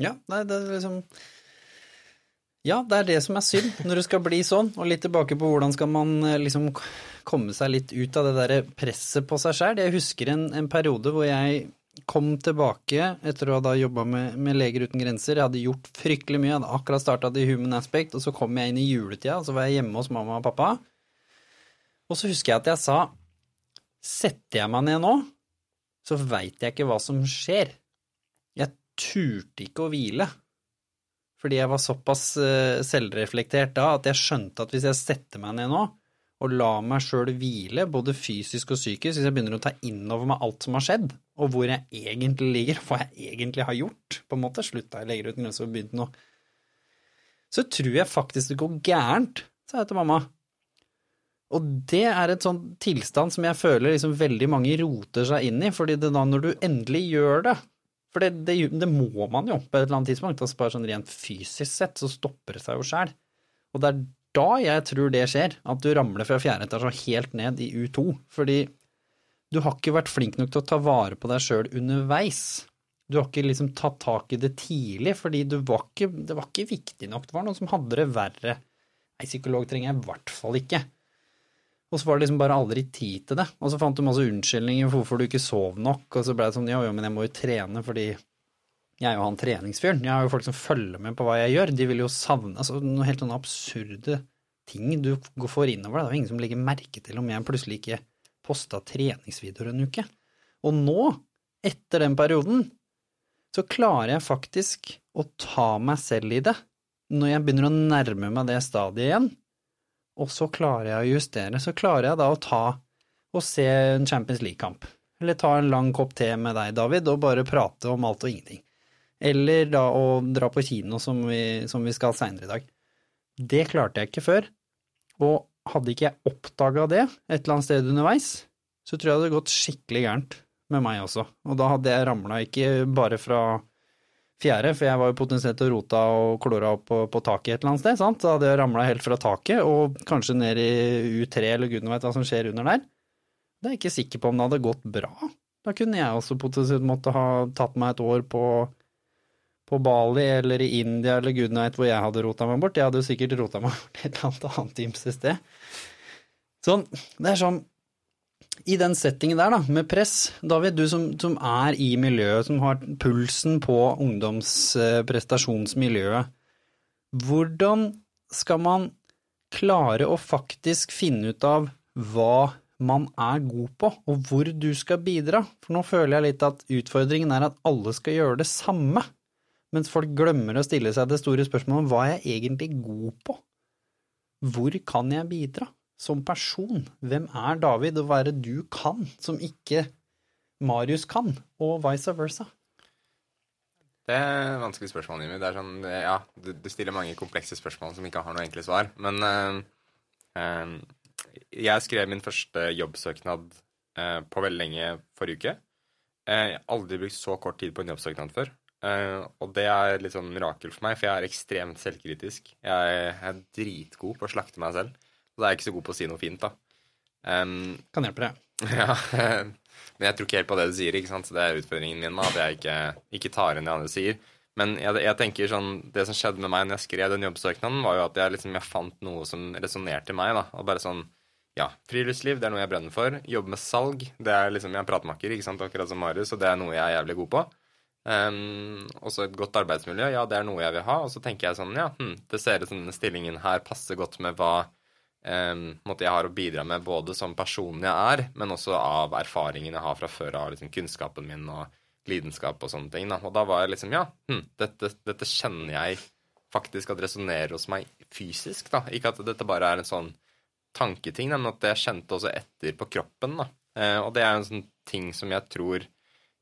Ja, nei, det er liksom Ja, det er det som er synd når det skal bli sånn. Og litt tilbake på hvordan skal man eh, liksom komme seg litt ut av det der presset på seg sjæl. Jeg husker en, en, periode hvor jeg kom tilbake etter å ha jobba med, med, Leger uten grenser. Jeg hadde gjort fryktelig mye, jeg hadde akkurat starta The Human Aspect, og så kom jeg inn i juletida, og så var jeg hjemme hos mamma og pappa. Og så husker jeg at jeg sa setter jeg meg ned nå, så veit jeg ikke hva som skjer. Jeg turte ikke å hvile. Fordi jeg var såpass uh, selvreflektert da at jeg skjønte at hvis jeg setter meg ned nå, og la meg sjøl hvile, både fysisk og psykisk, hvis jeg begynner å ta inn over meg alt som har skjedd, og hvor jeg egentlig ligger, hva jeg egentlig har gjort, på en måte, slutta jeg Leger uten grenser og begynte noe, så tror jeg faktisk det går gærent, sa jeg til mamma. Og det er et sånn tilstand som jeg føler liksom veldig mange roter seg inn i, fordi det da når du endelig gjør det For det, det, det må man jo på et eller annet tidspunkt, altså bare sånn rent fysisk sett så stopper det seg jo sjæl. Og det er da jeg tror det skjer, at du ramler fra fjerde etasje helt ned i U2. Fordi du har ikke vært flink nok til å ta vare på deg sjøl underveis. Du har ikke liksom tatt tak i det tidlig, fordi var ikke, det var ikke viktig nok. Det var noen som hadde det verre. Nei, psykolog trenger jeg i hvert fall ikke. Og så var det liksom bare aldri tid til det. Og så fant du masse unnskyldninger for hvorfor du ikke sov nok, og så ble det sånn ja, jo, men jeg må jo trene fordi jeg er jo han treningsfyren. Jeg har jo folk som følger med på hva jeg gjør. De vil jo savne altså, noen helt sånne absurde ting du får innover deg. Det er jo ingen som legger merke til om jeg plutselig ikke posta treningsvideoer en uke. Og nå, etter den perioden, så klarer jeg faktisk å ta meg selv i det når jeg begynner å nærme meg det stadiet igjen. Og så klarer jeg å justere. Så klarer jeg da å ta og se en Champions League-kamp. Eller ta en lang kopp te med deg, David, og bare prate om alt og ingenting. Eller da å dra på kino, som vi, som vi skal seinere i dag. Det klarte jeg ikke før. Og hadde ikke jeg oppdaga det et eller annet sted underveis, så tror jeg det hadde gått skikkelig gærent med meg også. Og da hadde jeg ramla ikke bare fra fjerde, for jeg var jo potensielt og rota og klora opp på, på, taket et eller annet sted, sant. Da hadde jeg ramla helt fra taket og kanskje ned i U3 eller gudene veit hva som skjer under der. Det er jeg ikke sikker på om det hadde gått bra. Da kunne jeg også potensielt måtte ha tatt meg et år på på Bali eller i India eller gudene veit hvor jeg hadde rota meg bort. Jeg hadde jo sikkert rota meg bort et eller annet annet ymse sted. Sånn, det er sånn I den settingen der, da, med press, David, du som, som er i miljøet, som har pulsen på ungdomsprestasjonsmiljøet, hvordan skal man klare å faktisk finne ut av hva man er god på, og hvor du skal bidra? For nå føler jeg litt at utfordringen er at alle skal gjøre det samme mens folk glemmer å stille seg det store spørsmålet om hva er jeg egentlig god på? hvor kan jeg bidra som person? Hvem er David, og hva er det du kan som ikke Marius kan, og vice versa? Det er et vanskelig spørsmål, Jimmy. Det er sånn, ja, du, du, stiller mange komplekse spørsmål som ikke har noe enkle svar. Men uh, uh, jeg skrev min første jobbsøknad uh, på veldig lenge forrige uke. jeg har aldri brukt så kort tid på en jobbsøknad før. og det er litt sånn mirakel for meg, for jeg er ekstremt selvkritisk. Jeg er dritgod på å slakte meg selv. Og da er jeg ikke så god på å si noe fint, da. Um, kan hjelpe deg. Ja, men jeg tror ikke helt på det du sier, ikke sant? så det er utfordringen min, at jeg ikke, ikke tar inn det andre sier. Men jeg, jeg, tenker sånn, det som skjedde med meg når jeg skrev den jobbsøknaden, var jo at jeg, liksom, jeg fant noe som resonnerte meg. da, og bare sånn, ja, Friluftsliv det er noe jeg brenner for. Jobbe med salg det er liksom, Jeg er pratmaker, ikke sant, akkurat som Marius, og det er noe jeg er jævlig god på. Um, også et godt arbeidsmiljø, ja, det er noe jeg vil ha. Og så tenker jeg sånn, ja, hm, det ser ut som denne stillingen her passer godt med hva jeg har å bidra med både som personen jeg er, men også av erfaringen jeg har fra før av liksom, kunnskapen min og lidenskap og sånne ting. Da. Og da var jeg liksom Ja, hm, dette, dette, kjenner jeg faktisk at resonnerer hos meg fysisk. da. Ikke at dette bare er en sånn tanketing, men at jeg kjente også etter på kroppen. da. Eh, og det er en sånn ting som jeg tror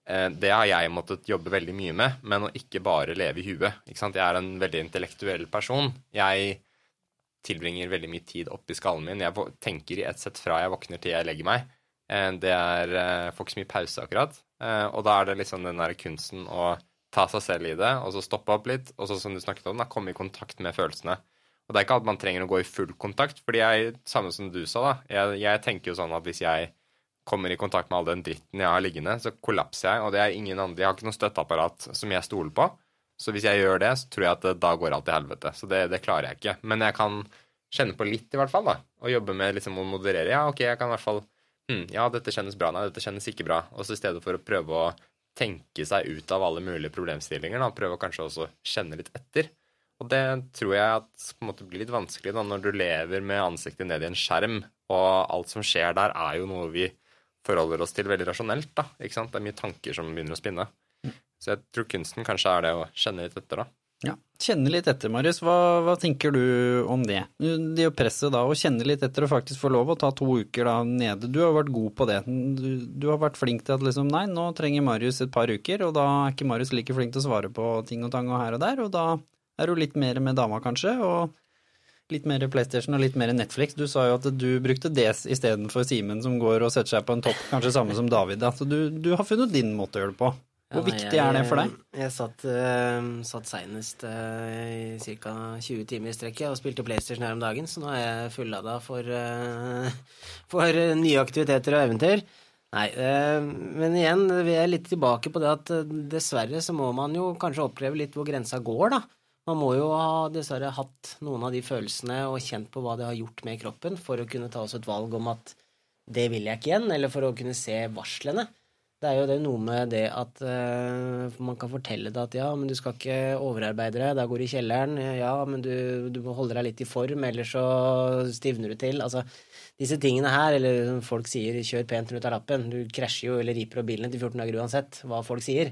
eh, Det har jeg måttet jobbe veldig mye med, men å ikke bare leve i huet. Ikke sant? Jeg er en veldig intellektuell person. Jeg tilbringer veldig mye tid oppi skallen min. Jeg tenker i ett sett fra jeg våkner til jeg legger meg. Eh, det er jeg Får ikke så mye pause, akkurat. Eh, og da er det liksom den der kunsten å ta seg selv i det, og så stoppe opp litt, og så som du snakket om, da, komme i kontakt med følelsene. Og det er ikke at man trenger å gå i full kontakt, fordi jeg, samme som du sa, da, jeg, jeg tenker jo sånn at hvis jeg kommer i kontakt med all den dritten jeg har liggende, så kollapser jeg, og det er ingen andre Jeg har ikke noe støtteapparat som jeg stoler på. Så hvis jeg gjør det, så tror jeg at da går alt til helvete. Så det, det, klarer jeg ikke. Men jeg kan kjenne på litt, i hvert fall, da. Og jobbe med liksom å moderere. Ja, ok, jeg kan i hvert fall hm, Ja, dette kjennes bra. Nei, dette kjennes ikke bra. Og så i stedet for å prøve å tenke seg ut av alle mulige problemstillinger, da, prøve å kanskje også kjenne litt etter. Og det tror jeg at på en måte blir litt vanskelig da, når du lever med ansiktet ned i en skjerm, og alt som skjer der, er jo noe vi forholder oss til veldig rasjonelt. da, ikke sant? Det er mye tanker som begynner å spinne. Så jeg tror kunsten kanskje er det å kjenne litt etter, da. Ja, Kjenne litt etter, Marius. Hva, hva, tenker du om det? Det å presse da, å kjenne litt etter og faktisk få lov å ta to uker da nede. Du har vært god på det. Du, du har vært flink til at liksom nei, nå trenger Marius et par uker, og da er ikke Marius like flink til å svare på ting og tang og her og der, og da er du litt mer med dama, kanskje, og litt mer PlayStation og litt mer Netflix. Du sa jo at du brukte det istedenfor Simen som går og setter seg på en topp, kanskje samme som David. Altså du, du har funnet din måte å gjøre det på. Hvor ja, viktig jeg, er det for deg? Jeg satt, uh, satt seinest uh, i ca. 20 timer i strekket og spilte PlayStation her om dagen, så nå er jeg fullada for, uh, for nye aktiviteter og eventyr. Nei, men igjen, vi er litt tilbake på det at dessverre så må man jo kanskje oppleve litt hvor grensa går, da. Man må jo ha dessverre hatt noen av de følelsene og kjent på hva det har gjort med kroppen for å kunne ta oss et valg om at det vil jeg ikke igjen, eller for å kunne se varslene. Det er jo det noe med det at uh, man kan fortelle det at ja, men du skal ikke overarbeide deg, da går du i kjelleren. Ja, men du, du, må holde deg litt i form, ellers så stivner du til. Altså, disse tingene her, eller folk sier 'kjør pent rundt av lappen', du krasjer jo eller riper opp bilen til 14 dager uansett hva folk sier.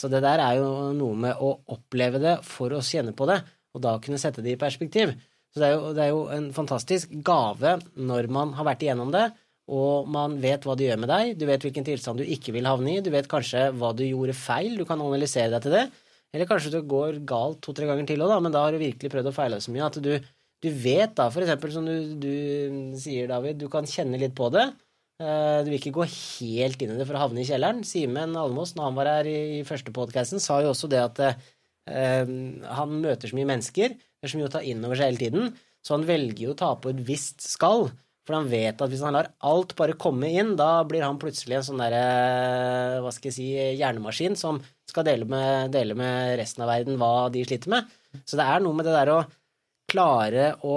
Så det der er jo noe med å oppleve det for å kjenne på det, og da kunne sette det i perspektiv. Så det er jo, det er jo en fantastisk gave når man har vært igjennom det og man vet hva det gjør med deg, du vet hvilken tilstand du ikke vil havne i, du vet kanskje hva du gjorde feil, du kan analysere deg til det, eller kanskje det går galt to-tre ganger til òg, men da har du virkelig prøvd å feile så mye at du, du vet da, for eksempel som du, du, sier, David, du kan kjenne litt på det. Eh, du vil ikke gå helt inn i det for å havne i kjelleren. Simen Almås, når han var her i, i første podkasten, sa jo også det at eh, han møter så mye mennesker, det er så mye å ta inn over seg hele tiden, så han velger jo å ta på et visst skall. For han vet at hvis han lar alt bare komme inn, da blir han plutselig en sånn derre, hva skal jeg si, hjernemaskin som skal dele med, dele med, resten av verden hva de sliter med. Så det er noe med det der å klare å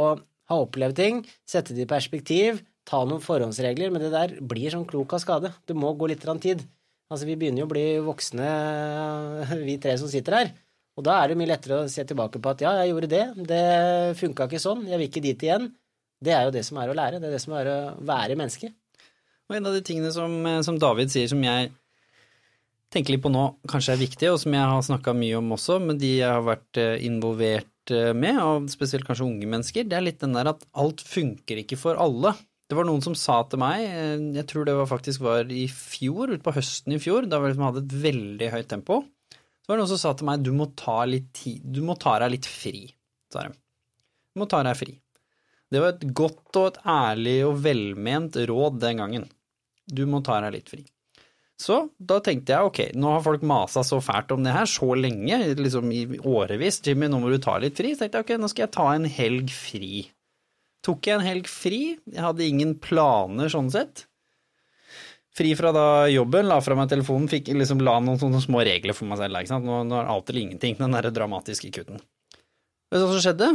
ha opplevd ting, sette det i perspektiv, ta noen forhåndsregler, men det der blir sånn klok av skade. Det må gå litt tid. Altså, vi begynner jo å bli voksne, vi tre som sitter her. Og da er det mye lettere å se tilbake på at ja, jeg gjorde det, det funka ikke sånn, jeg vil ikke dit igjen. Det er jo det som er å lære. Det er det som er å være menneske. Og en av de tingene som, eh, som David sier, som jeg tenker litt på nå, kanskje er viktig, og som jeg har snakka mye om også, med de jeg har vært eh, involvert eh, med, og spesielt kanskje unge mennesker, det er litt den der at alt funker ikke for alle. Det var noen som sa til meg, jeg tror det var faktisk var i fjor, utpå høsten i fjor, da vi liksom hadde et veldig høyt tempo, så var det noen som sa til meg du må ta, litt tid, du må ta deg litt fri, sa de. Du må ta deg fri. Det var et godt og et ærlig og velment råd den gangen. Du må ta deg litt fri. Så da tenkte jeg ok, nå har folk masa så fælt om det her så lenge, liksom i årevis, Jimmy, nå må du ta litt fri. Så tenkte jeg ok, nå skal jeg ta en helg fri. Tok jeg en helg fri, jeg hadde ingen planer sånn sett. Fri fra da jobben, la fra meg telefonen, fikk liksom la noen sånne små regler for meg selv. Ikke sant? Nå, nå er alt eller ingenting, den derre dramatiske kutten. Vet du hva som skjedde?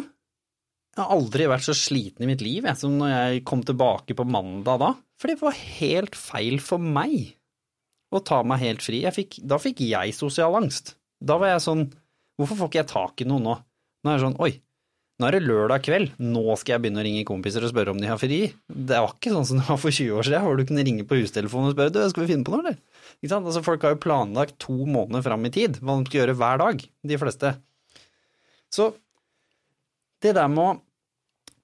Jeg har aldri vært så sliten i mitt liv jeg, som når jeg kom tilbake på mandag da. For det var helt feil for meg å ta meg helt fri. Fikk, da fikk jeg sosial angst. Da var jeg sånn Hvorfor får ikke jeg tak i noe nå? Nå er det sånn Oi, nå er det lørdag kveld, nå skal jeg begynne å ringe kompiser og spørre om de har fri. Det var ikke sånn som det var for 20 år siden, hvor du kunne ringe på hustelefonen og spørre du, skal vi finne på noe, eller? Ikke sant? Altså, folk har jo planlagt to måneder fram i tid hva de skal gjøre hver dag, de fleste. Så det der med å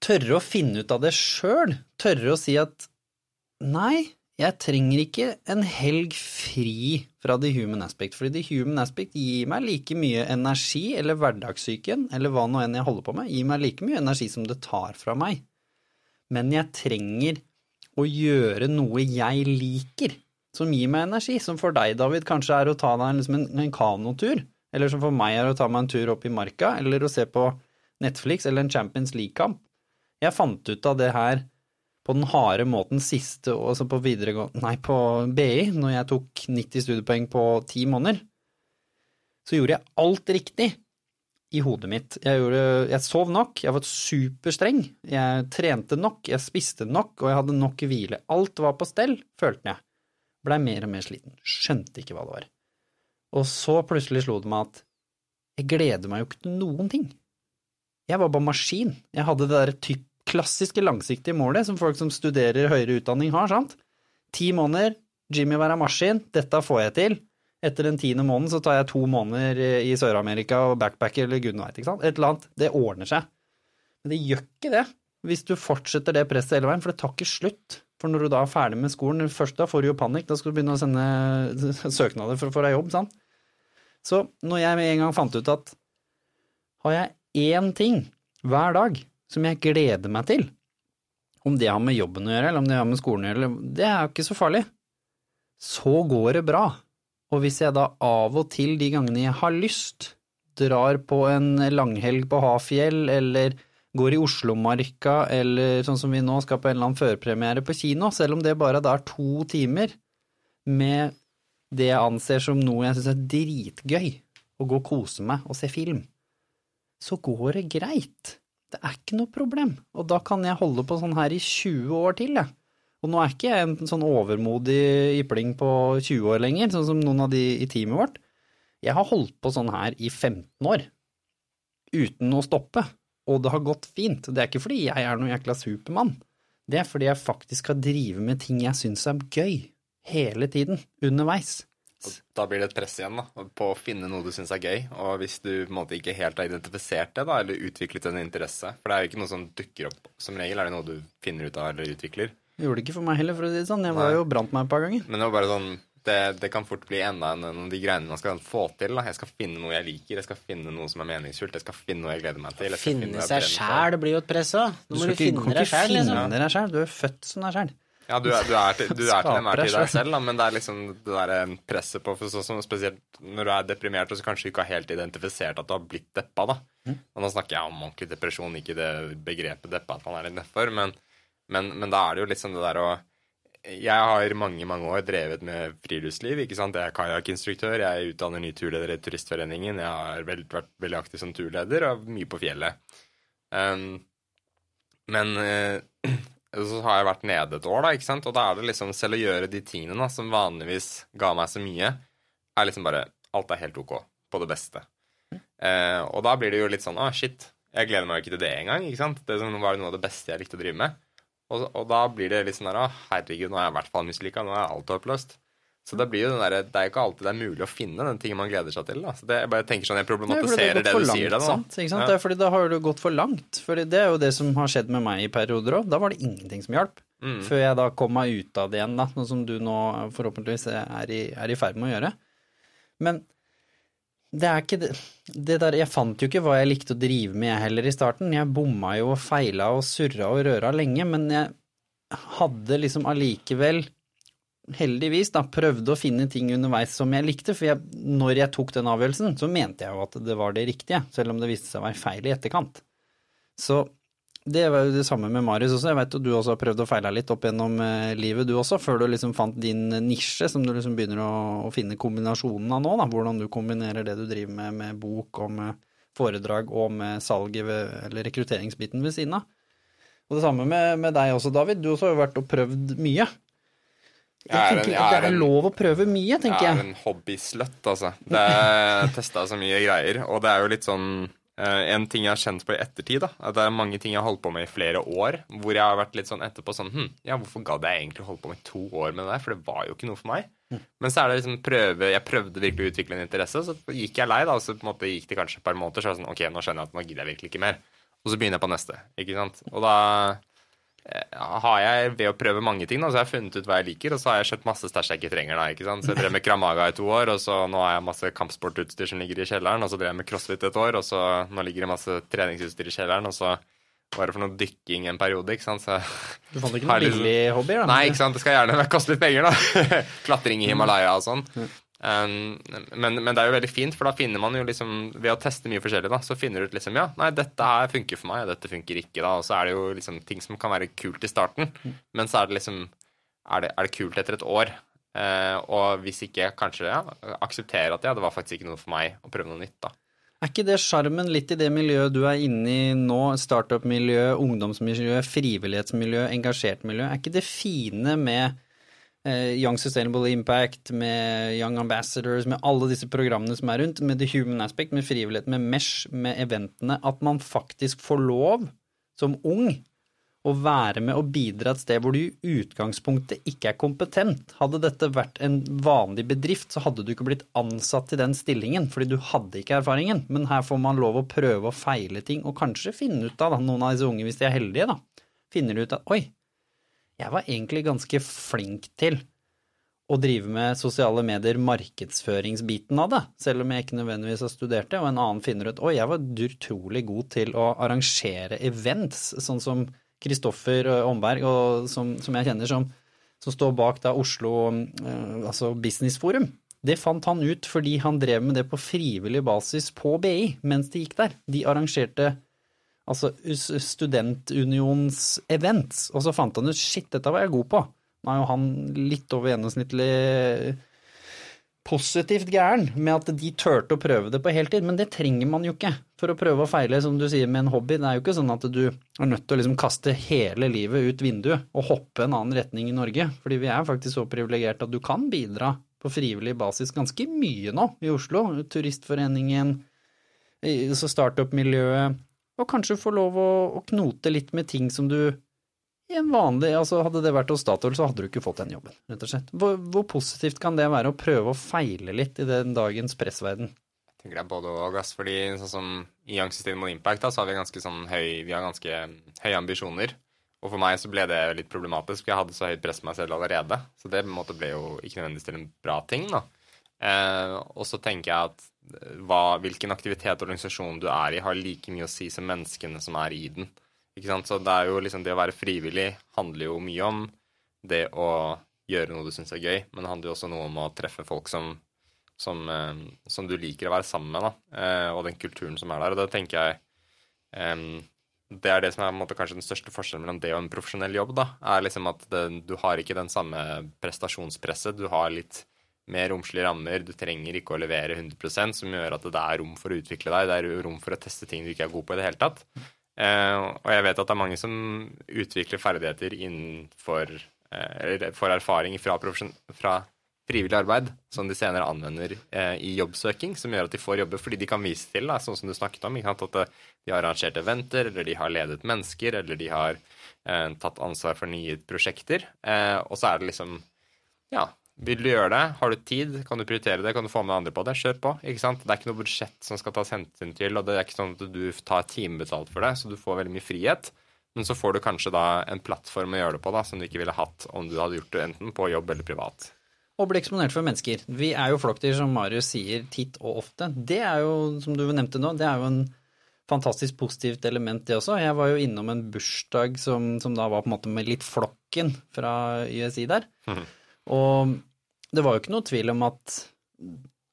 tørre å finne ut av det sjøl, tørre å si at nei, jeg trenger ikke en helg fri fra the human aspect, fordi the human aspect gir meg like mye energi, eller hverdagssyken, eller hva nå enn jeg holder på med, gir meg like mye energi som det tar fra meg. Men jeg trenger å gjøre noe jeg liker, som gir meg energi, som for deg, David, kanskje er å ta deg liksom en, en kanotur, eller som for meg er å ta meg en tur opp i marka, eller å se på Netflix eller en Champions League-kamp. Jeg fant ut av det her på den harde måten siste altså på videregående Nei, på BI, når jeg tok 90 studiepoeng på ti måneder, så gjorde jeg alt riktig i hodet mitt. Jeg, gjorde, jeg sov nok, jeg var superstreng, jeg trente nok, jeg spiste nok, og jeg hadde nok hvile. Alt var på stell, følte jeg. Blei mer og mer sliten. Skjønte ikke hva det var. Og så plutselig slo det meg at jeg gleder meg jo ikke til noen ting. Jeg var bare maskin. Jeg hadde det derre typ klassiske langsiktige målet som folk som studerer høyere utdanning har, sant? Ti måneder, Jimmy være maskin, dette får jeg til. Etter den tiende måneden så tar jeg to måneder i Sør-Amerika og backpacker eller gud veit, ikke sant. Et eller annet. Det ordner seg. Men det gjør ikke det hvis du fortsetter det presset hele veien, for det tar ikke slutt. For når du da er ferdig med skolen, først da får du jo panikk, da skal du begynne å sende søknader for å få deg jobb, sant. Så når jeg med en gang fant ut at har jeg én ting hver dag som jeg gleder meg til. Om det har med jobben å gjøre, eller om det har med skolen å gjøre, det er jo ikke så farlig. Så går det bra. Og hvis jeg da av og til, de gangene jeg har lyst, drar på en langhelg på Hafjell, eller går i Oslomarka, eller sånn som vi nå skal på en eller annen førpremiere på kino, selv om det bare er to timer med det jeg anser som noe jeg syns er dritgøy, å gå og kose meg og se film, så går det greit. Det er ikke noe problem, og da kan jeg holde på sånn her i 20 år til, jeg. Og nå er ikke jeg en sånn overmodig ypling på 20 år lenger, sånn som noen av de i teamet vårt. Jeg har holdt på sånn her i 15 år, uten å stoppe, og det har gått fint. Det er ikke fordi jeg er noen jækla supermann, det er fordi jeg faktisk har drevet med ting jeg syns er gøy, hele tiden, underveis. Da blir det et press igjen da, på å finne noe du syns er gøy. Og hvis du på en måte ikke helt har identifisert det, da, eller utviklet en interesse For det er jo ikke noe som dukker opp. Som regel er det noe du finner ut av eller utvikler. Det gjorde det ikke for meg heller, for å si det sånn. Jeg var Nei. jo brant meg et par ganger. Men det var bare sånn det, det, kan fort bli enda en av de greiene man skal få til. Da. Jeg skal finne noe jeg liker, jeg skal finne noe som er meningsfullt, jeg skal finne noe jeg gleder meg til. finne, finne seg sjæl blir jo et press òg. Nå må du, du finne deg sjæl. Liksom. Du er født som deg sjæl. Ja, du er, du er, til, du er til enhver tid deg selv, da, men det er liksom det der eh, presset på for sånn Spesielt når du er deprimert og så kanskje ikke har helt identifisert at du har blitt deppa. da. Mm. Og nå snakker jeg om ordentlig depresjon, ikke det begrepet deppa at man er litt nedfor, men, men, men, da er det jo sånn det der å Jeg har mange mange år drevet med friluftsliv. ikke sant? Jeg er kajakkinstruktør, jeg utdanner ny turleder i Turistforeningen, jeg har vært veldig aktiv som turleder og mye på fjellet. Um, men uh, så har jeg vært nede et år, da, ikke sant? og da er det liksom selv å gjøre de tingene da, som vanligvis ga meg så mye, er liksom bare Alt er helt ok. På det beste. Eh, og da blir det jo litt sånn ah, shit, jeg gleder meg jo ikke til det engang. ikke sant? Det var noe av det beste jeg likte å drive med. Og, og da blir det litt sånn der å herregud, nå er jeg i hvert fall mislykka, nå er alt håpløst. Så det blir jo den der, det er jo ikke alltid det er mulig å finne den tingen man gleder seg til. Da. Så det, jeg bare tenker sånn, jeg Nei, det problematiserer det, du langt, sier. Da, sant? Ikke sant? Ja. Det er fordi da har du gått for langt. For det er jo det som har skjedd med meg i perioder òg. Da var det ingenting som hjalp. Mm. Før jeg da kom meg ut av det igjen, da. Noe som du nå forhåpentligvis er i, er i ferd med å gjøre. Men det er ikke det, det der Jeg fant jo ikke hva jeg likte å drive med, heller, i starten. Jeg bomma jo og feila og surra og røra lenge, men jeg hadde liksom allikevel heldigvis da, prøvde å finne ting underveis som jeg likte, for jeg, når jeg tok den avgjørelsen, så mente jeg jo at det var det riktige, selv om det viste seg å være feil i etterkant. Så det var jo det samme med Marius også, jeg vet jo du også har prøvd å feile litt opp gjennom eh, livet du også, før du liksom fant din nisje, som du liksom begynner å, å finne kombinasjonen av nå, da, hvordan du kombinerer det du driver med med bok og med foredrag og med salget eller rekrutteringsbiten ved siden av. Og det samme med, med deg også, David, du også har jo vært og prøvd mye. Jeg Jeg er en- tenker at det er lov å prøve mye, tenker Jeg jeg. er en hobbysløtt, altså. Det er testa så mye greier, og det er jo litt sånn eh, En ting jeg har kjent på i ettertid, da, at det er mange ting jeg har holdt på med i flere år, hvor jeg har vært litt sånn etterpå sånn Hm, ja, hvorfor gadd jeg egentlig holde på med to år med det der? For det var jo ikke noe for meg. Men så er det liksom prøve Jeg prøvde virkelig å utvikle en interesse, så gikk jeg lei, da, og så på en måte gikk det kanskje et par måneder, så var det sånn OK, nå skjønner jeg at nå gidder jeg virkelig ikke mer. Og så begynner jeg på neste, ikke sant. Og da har jeg ved å prøve mange ting, da, så har jeg funnet ut hva jeg liker, og så har jeg kjøpt masse stæsj jeg ikke trenger. da, ikke sant? Så jeg drev med kramaga i to år, og så nå har jeg masse kampsportutstyr som ligger i kjelleren, og så drev jeg med crossfit et år, og så nå ligger det masse treningsutstyr i kjelleren, og så var det for noe dykking en periode, ikke sant. Så Du fant ikke noen billige hobbyer, da? Nei, ikke sant, det skal gjerne koste litt penger, da. Klatring i Himalaya og sånn. Um, men, men det er jo veldig fint, for da finner man jo liksom Ved å teste mye forskjellig, da, så finner du ut liksom Ja, nei, dette her funker for meg, dette funker ikke, da. Og så er det jo liksom ting som kan være kult i starten, men så er det liksom Er det, er det kult etter et år? Eh, og hvis ikke, kanskje ja, akseptere at ja, det var faktisk ikke noe for meg å prøve noe nytt, da. Er ikke det sjarmen litt i det miljøet du er inne i nå, startup-miljø, ungdomsmiljø, frivillighetsmiljø, engasjert miljø, er ikke det fine med Young Sustainable Impact, med Young Ambassadors, med alle disse programmene som er rundt, med The Human Aspect, med frivillighet, med Mesh, med eventene, at man faktisk får lov, som ung, å være med og bidra et sted hvor du i utgangspunktet ikke er kompetent. Hadde dette vært en vanlig bedrift, så hadde du ikke blitt ansatt i den stillingen, fordi du hadde ikke erfaringen. Men her får man lov å prøve å feile ting, og kanskje finne ut av, da, noen av disse unge, hvis de er heldige, da, finner ut at oi, jeg var egentlig ganske flink til å drive med sosiale medier, markedsføringsbiten av det, selv om jeg ikke nødvendigvis har studert det, og en annen finner ut oi, jeg var utrolig god til å arrangere events, sånn som Kristoffer Omberg, og som, som jeg kjenner som, som står bak da Oslo eh, altså Business Forum. Det fant han ut fordi han drev med det på frivillig basis på BI mens de gikk der. De arrangerte altså studentunions events, og så fant han ut shit, dette var jeg god på. Nå er jo han litt over gjennomsnittlig positivt gæren med at de turte å prøve det på heltid, men det trenger man jo ikke for å prøve å feile, som du sier, med en hobby. Det er jo ikke sånn at du er nødt til å liksom kaste hele livet ut vinduet og hoppe en annen retning i Norge, fordi vi er faktisk så privilegert at du kan bidra på frivillig basis ganske mye nå i Oslo. Turistforeningen, så startup-miljøet, og kanskje få lov å, å knote litt med ting som du i en vanlig, altså Hadde det vært hos Statoil, så hadde du ikke fått den jobben, rett og slett. Hvor, hvor positivt kan det være å prøve å feile litt i den dagens pressverden? Jeg tenker det er både og, ass. Fordi sånn som i Young Sustainable Impact, da, så har vi ganske sånn høy Vi har ganske høye ambisjoner. Og for meg så ble det litt problematisk, for jeg hadde så høyt press på meg selv allerede. Så det på en måte ble jo ikke nødvendigvis til en bra ting, da. Eh, og så tenker jeg at hva, hvilken aktivitet og organisasjon du er i, har like mye å si som menneskene som er i den. Ikke sant? Så det er jo liksom det å være frivillig handler jo mye om det å gjøre noe du syns er gøy, men det handler jo også noe om å treffe folk som, som, eh, som du liker å være sammen med, da, eh, og den kulturen som er der. Og det tenker jeg um, det er det som er måte, kanskje den største forskjellen mellom det og en profesjonell jobb. da, er liksom at det, Du har ikke den samme prestasjonspresset. Du har litt mer romslige rammer. Du trenger ikke å levere 100% som gjør at det er rom for å utvikle deg. Det er rom for å teste ting du ikke er god på i det hele tatt. Eh, og jeg vet at det er mange som utvikler ferdigheter innenfor eh, eller får erfaring fra, fra frivillig arbeid som de senere anvender eh, i jobbsøking, som gjør at de får jobber fordi de kan vise til, da, sånn som du snakket om, at de har arrangert eventer, eller de har ledet mennesker, eller de har tatt ansvar for nye prosjekter. Og så er det liksom Ja, Vil du gjøre det? Har du tid? Kan du prioritere det? Kan du få med andre på det? Kjør på. ikke sant? Det er ikke noe budsjett som skal tas hensyn til, og det er ikke sånn at du tar timebetalt for det, så du får veldig mye frihet. Men så får du kanskje da en plattform å gjøre det på da, som du ikke ville hatt om du hadde gjort det enten på jobb eller privat. Og bli eksponert for mennesker. Vi er jo flokkdyr, som Marius sier, titt og ofte. Det er jo, som du nevnte nå, det er jo en fantastisk positivt element, det også. Jeg var jo innom en bursdag som, som da var på en måte med litt flokken fra YSI der. Mhm. Og det var jo ikke noe tvil om at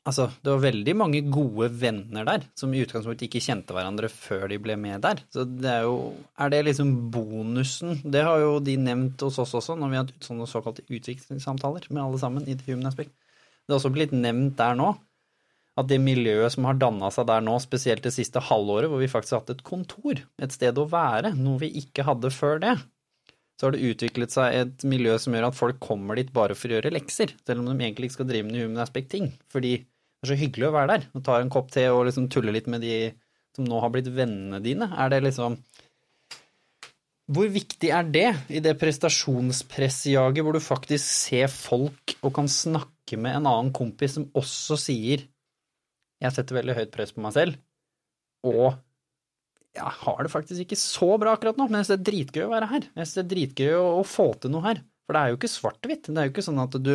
Altså, det var veldig mange gode venner der, som i utgangspunktet ikke kjente hverandre før de ble med der. Så det er jo Er det liksom bonusen? Det har jo de nevnt hos oss også, når vi har hatt sånne såkalte utviklingssamtaler med alle sammen i The Human Aspect. Det er også blitt nevnt der nå at det miljøet som har danna seg der nå, spesielt det siste halvåret, hvor vi faktisk har hatt et kontor, et sted å være, noe vi ikke hadde før det, så har det utviklet seg et miljø som gjør at folk kommer dit bare for å gjøre lekser, selv om de egentlig ikke skal drive med human aspect-ting. Fordi det er så hyggelig å være der og ta en kopp te og liksom tulle litt med de som nå har blitt vennene dine. Er det liksom Hvor viktig er det i det prestasjonspressjaget hvor du faktisk ser folk og kan snakke med en annen kompis som også sier jeg setter veldig høyt press på meg selv, og jeg har det faktisk ikke så bra akkurat nå, men jeg synes det er dritgøy å være her. Jeg synes det er dritgøy å, å få til noe her. For det er jo ikke svart-hvitt. Det er jo ikke sånn at du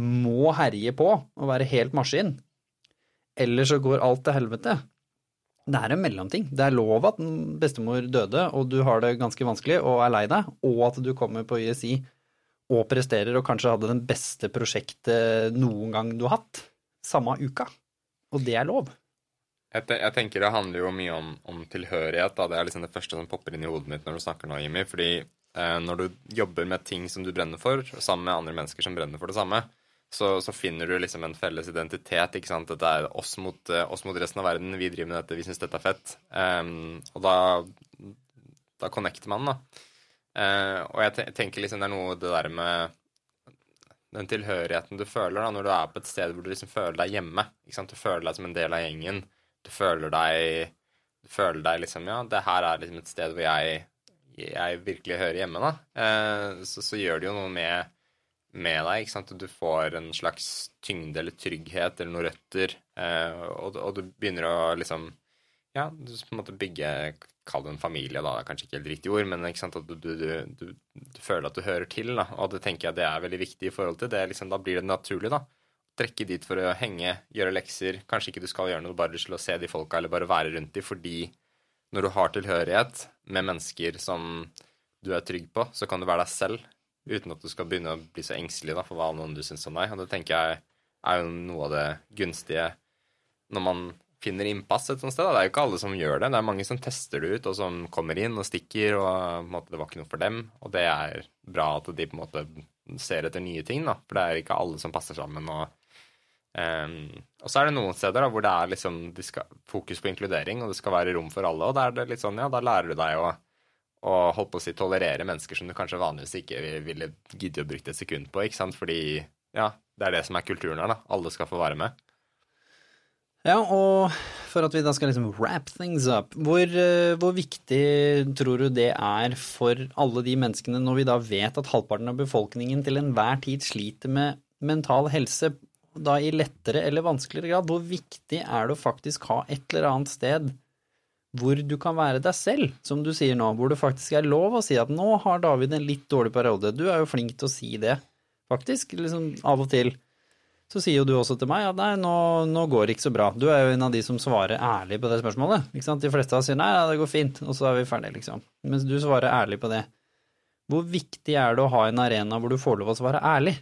må herje på og være helt maskin, eller så går alt til helvete. Det er en mellomting. Det er lov at bestemor døde, og du har det ganske vanskelig og er lei deg, og at du kommer på YSI og presterer og kanskje hadde den beste prosjektet noen gang du har hatt, samme uka. Og det er lov. Jeg, te jeg tenker Det handler jo mye om, om tilhørighet. Da. Det er liksom det første som popper inn i hodet mitt når du snakker nå, Jimmy. Fordi eh, når du jobber med ting som du brenner for, sammen med andre mennesker som brenner for det samme, så, så finner du liksom en felles identitet. ikke sant? Dette er oss mot, eh, oss mot resten av verden. Vi driver med dette, vi syns dette er fett. Um, og da, da connecter man, da. Uh, og jeg, te jeg tenker liksom det er noe det der med den tilhørigheten du føler da, når du er på et sted hvor du liksom føler deg hjemme. ikke sant? Du føler deg som en del av gjengen. Du føler deg, du føler deg liksom Ja, det her er liksom et sted hvor jeg, jeg virkelig hører hjemme, da. Eh, så, så, gjør det jo noe med, med deg. ikke sant? Du får en slags tyngde eller trygghet eller noen røtter, eh, og, og, du begynner å liksom Ja, du på en måte bygge Kall det en familie, da. Det er kanskje ikke helt riktig ord, men ikke sant? at du, du, du, du, føler at du hører til. da, Og det tenker jeg det er veldig viktig i forhold til det. liksom, Da blir det naturlig, da. Trekke dit for å henge, gjøre lekser. Kanskje ikke du skal gjøre noe bare til å se de folka, eller bare være rundt dem, fordi når du har tilhørighet med mennesker som du er trygg på, så kan du være deg selv uten at du skal begynne å bli så engstelig da, for hva noen du syns om deg. Og det tenker jeg er jo noe av det gunstige når man finner innpass et sånt sted. Da. Det er jo ikke alle som gjør det. Det er mange som tester det ut, og som kommer inn og stikker, og måte, det var ikke noe for dem. Og det er bra at de på en måte ser etter nye ting, da. For det er ikke alle som passer sammen. Og, um, og så er det noen steder da, hvor det er liksom de skal, fokus på inkludering, og det skal være rom for alle. Og da er det litt sånn, ja, da lærer du deg å å holdt på å si tolerere mennesker som du kanskje vanligvis ikke ville gidde å bruke et sekund på, ikke sant, fordi ja, det er det som er kulturen her, da. Alle skal få være med. Ja, og for at vi da skal liksom wrap things up, hvor, eh, hvor, viktig tror du det er for alle de menneskene når vi da vet at halvparten av befolkningen til enhver tid sliter med mental helse, da i lettere eller vanskeligere grad? Hvor viktig er det å faktisk ha et eller annet sted hvor du kan være deg selv, som du sier nå, hvor det faktisk er lov å si at nå har David en litt dårlig periode. Du er jo flink til å si det, faktisk, liksom av og til så sier jo du også til meg at nei, nå, nå, går det ikke så bra. Du er jo en av de som svarer ærlig på det spørsmålet. ikke sant? De fleste av oss sier nei, ja, det går fint, og så er vi ferdige, liksom. Mens du svarer ærlig på det. Hvor viktig er det å ha en arena hvor du får lov å svare ærlig?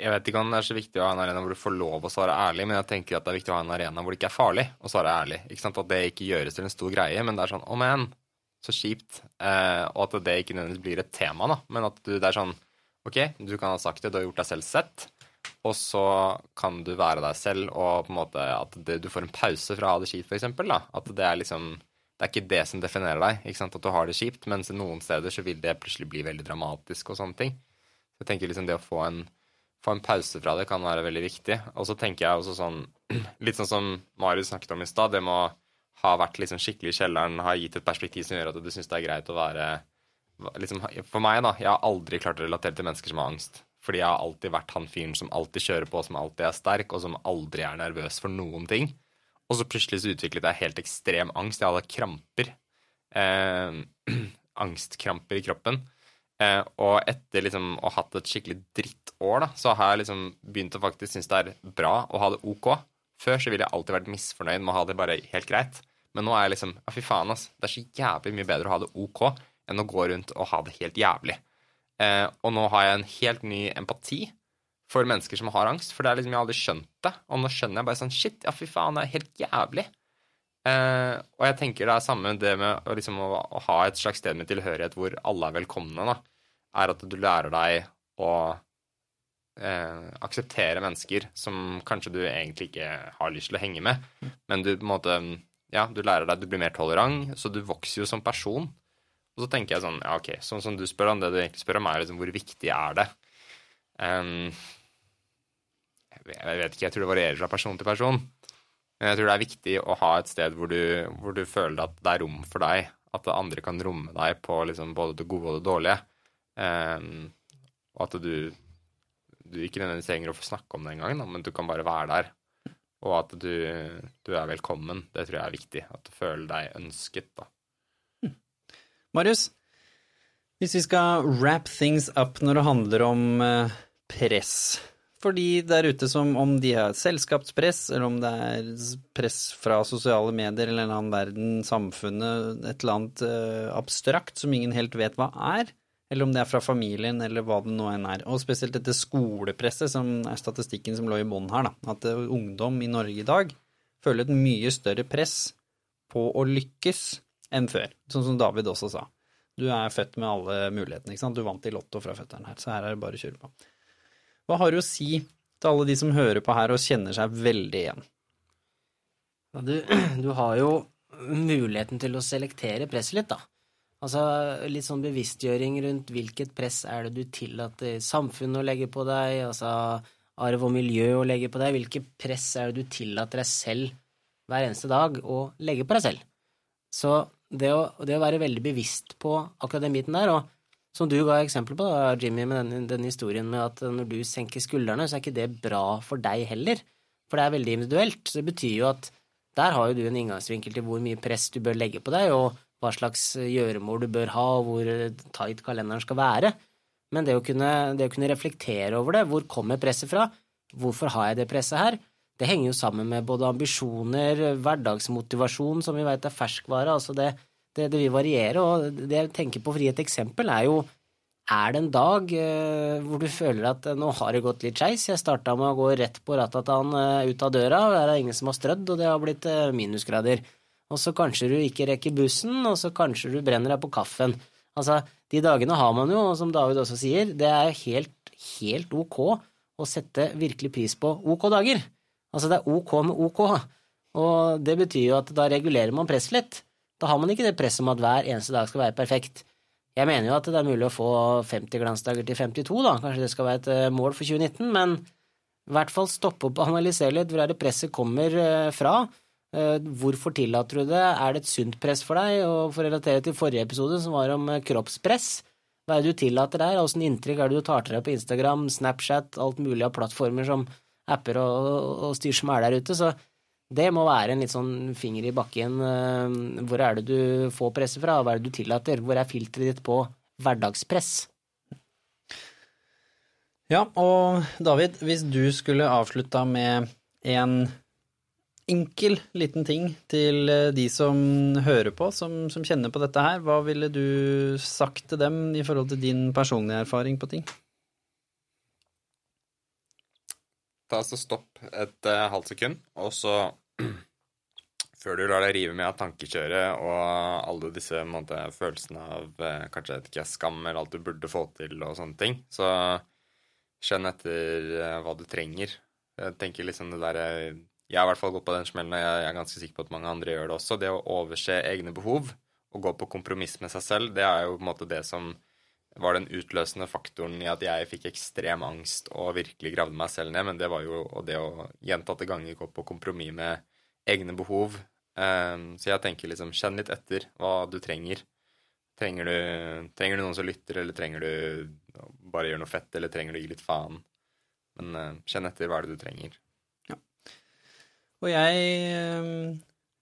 Jeg vet ikke om det er så viktig å ha en arena hvor du får lov å svare ærlig, men jeg tenker at det er viktig å ha en arena hvor det ikke er farlig å svare ærlig. Ikke sant? At det ikke gjøres til en stor greie, men det er sånn oh, men, så kjipt. Eh, og at det ikke nødvendigvis blir et tema, da. Men at du, det er sånn ok, du kan ha sagt det, du har gjort deg selv sett og så kan du være deg selv, og på en måte at det, du får en pause fra å ha det kjipt, f.eks. At det er liksom Det er ikke det som definerer deg, ikke sant? at du har det kjipt, mens noen steder så vil det plutselig bli veldig dramatisk og sånne ting. Så jeg tenker liksom det å få en, få en pause fra det kan være veldig viktig. Og så tenker jeg også sånn Litt sånn som Marius snakket om i stad, det med å ha vært liksom skikkelig i kjelleren, ha gitt et perspektiv som gjør at du syns det er greit å være liksom, For meg, da, jeg har aldri klart å relatere til mennesker som har angst. Fordi jeg har alltid vært han fyren som alltid kjører på, som alltid er sterk, og som aldri er nervøs for noen ting. Og så plutselig så utviklet jeg helt ekstrem angst. Jeg hadde kramper. Eh, angstkramper i kroppen. Eh, og etter liksom å ha hatt et skikkelig drittår, da, så har jeg liksom begynt å faktisk synes det er bra å ha det ok. Før så ville jeg alltid vært misfornøyd med å ha det bare helt greit. Men nå er jeg liksom Ja, fy faen, ass. Det er så jævlig mye bedre å ha det ok enn å gå rundt og ha det helt jævlig. Eh, og nå har jeg en helt ny empati for mennesker som har angst, for det er liksom, jeg har aldri skjønt det. Og nå skjønner jeg bare sånn Shit, ja, fy faen, det er helt jævlig. Eh, og jeg tenker det er samme det med liksom, å, å ha et slags sted med tilhørighet hvor alle er velkomne, da, er at du lærer deg å eh, akseptere mennesker som kanskje du egentlig ikke har lyst til å henge med, men du på en måte Ja, du lærer deg, du blir mer tolerant, så du vokser jo som person. Og så tenker jeg sånn, ja, ok, sånn som du spør om, det du egentlig spør om, er liksom hvor viktig er det? Um, jeg vet ikke, jeg tror det varierer fra person til person. Men jeg tror det er viktig å ha et sted hvor du, hvor du føler at det er rom for deg. At andre kan romme deg på liksom både det gode og det dårlige. Um, og at du, du ikke nødvendigvis trenger å få snakke om det engang, men du kan bare være der. Og at du, du, er velkommen. Det tror jeg er viktig. At du føler deg ønsket, da. Marius, hvis vi skal wrap things up når det handler om eh, press for de der ute som om de har selskapspress, eller om det er press fra sosiale medier eller en annen verden, samfunnet, et eller annet uh, abstrakt som ingen helt vet hva er, eller om det er fra familien eller hva det nå enn er. Og spesielt dette skolepresset, som er statistikken som lå i bånn her, da. At uh, ungdom i Norge i dag føler et mye større press på å lykkes enn før, sånn som David også sa. Du er født med alle mulighetene, ikke sant. Du vant i Lotto fra føtteren her, så her er det bare å kjøre på. Hva har du å si til alle de som hører på her og kjenner seg veldig igjen? Ja, du, du, har jo muligheten til å selektere presset litt, da. Altså litt sånn bevisstgjøring rundt hvilket press er det du tillater samfunnet å legge på deg, altså arv og miljø å legge på deg, hvilket press er det du tillater deg selv hver eneste dag å legge på deg selv. Så det å, det å være veldig bevisst på akkurat den biten der, og som du ga eksempel på, da, Jimmy, med den, den, historien med at når du senker skuldrene, så er ikke det bra for deg heller. For det er veldig individuelt. Så det betyr jo at der har jo du en inngangsvinkel til hvor mye press du bør legge på deg, og hva slags gjøremål du bør ha, og hvor tight kalenderen skal være. Men det å, kunne, det å kunne reflektere over det, hvor kommer presset fra, hvorfor har jeg det presset her, det henger jo sammen med både ambisjoner, hverdagsmotivasjon, som vi vet er ferskvare, altså det, det, det, vil variere, og det jeg tenker på for gi et eksempel, er jo er det en dag eh, hvor du føler at eh, nå har det gått litt skeis? Jeg starta med å gå rett på ratatan eh, ut av døra, og der er ingen som har strødd, og det har blitt eh, minusgrader. Og så kanskje du ikke rekker bussen, og så kanskje du brenner deg på kaffen. Altså, de dagene har man jo, og som David også sier, det er helt, helt ok å sette virkelig pris på ok dager. Altså, det er ok med ok, og det betyr jo at da regulerer man presset litt. Da har man ikke det presset om at hver eneste dag skal være perfekt. Jeg mener jo at det er mulig å få 50 glansdager til 52, da. Kanskje det skal være et eh, mål for 2019, men i hvert fall stoppe opp og analysere litt. Hvor er det presset kommer eh, fra? Eh, hvorfor tillater du det? Er det et sunt press for deg? Og for å relatere til forrige episode, som var om kroppspress, hva er det du tillater der? Åssen inntrykk er det du tar til deg på Instagram, Snapchat, alt mulig av plattformer som apper og, og styr som er der ute? Så det må være en litt sånn finger i bakken. Eh, hvor er det du får presset fra, hva er det du tillater? Hvor er filteret ditt på hverdagspress? Ja, og David, hvis du skulle avslutta med en enkel liten ting til eh, de som hører på, som, som, kjenner på dette her, hva ville du sagt til dem i forhold til din personlige erfaring på ting? Ta altså Stopp et uh, halvt sekund, og så før du lar deg rive med av tankekjøret og alle disse måte, følelsene av uh, kanskje et ikke, skam eller alt du burde få til og sånne ting, så skjønn etter uh, hva du trenger. Jeg tenker liksom det derre Jeg har i hvert fall gått på den smellen, og jeg er ganske sikker på at mange andre gjør det også. Det å overse egne behov og gå på kompromiss med seg selv, det er jo på en måte det som var den utløsende faktoren i at jeg fikk ekstrem angst og virkelig gravde meg selv ned. Men det var jo det å gjentatte ganger gå på kompromiss med egne behov. Um, så jeg tenker liksom kjenn litt etter hva du trenger. Trenger du, trenger du noen som lytter, eller trenger du bare gjøre noe fett, eller trenger du gi litt faen? Men eh, kjenn etter hva er det du trenger. Og jeg, eh,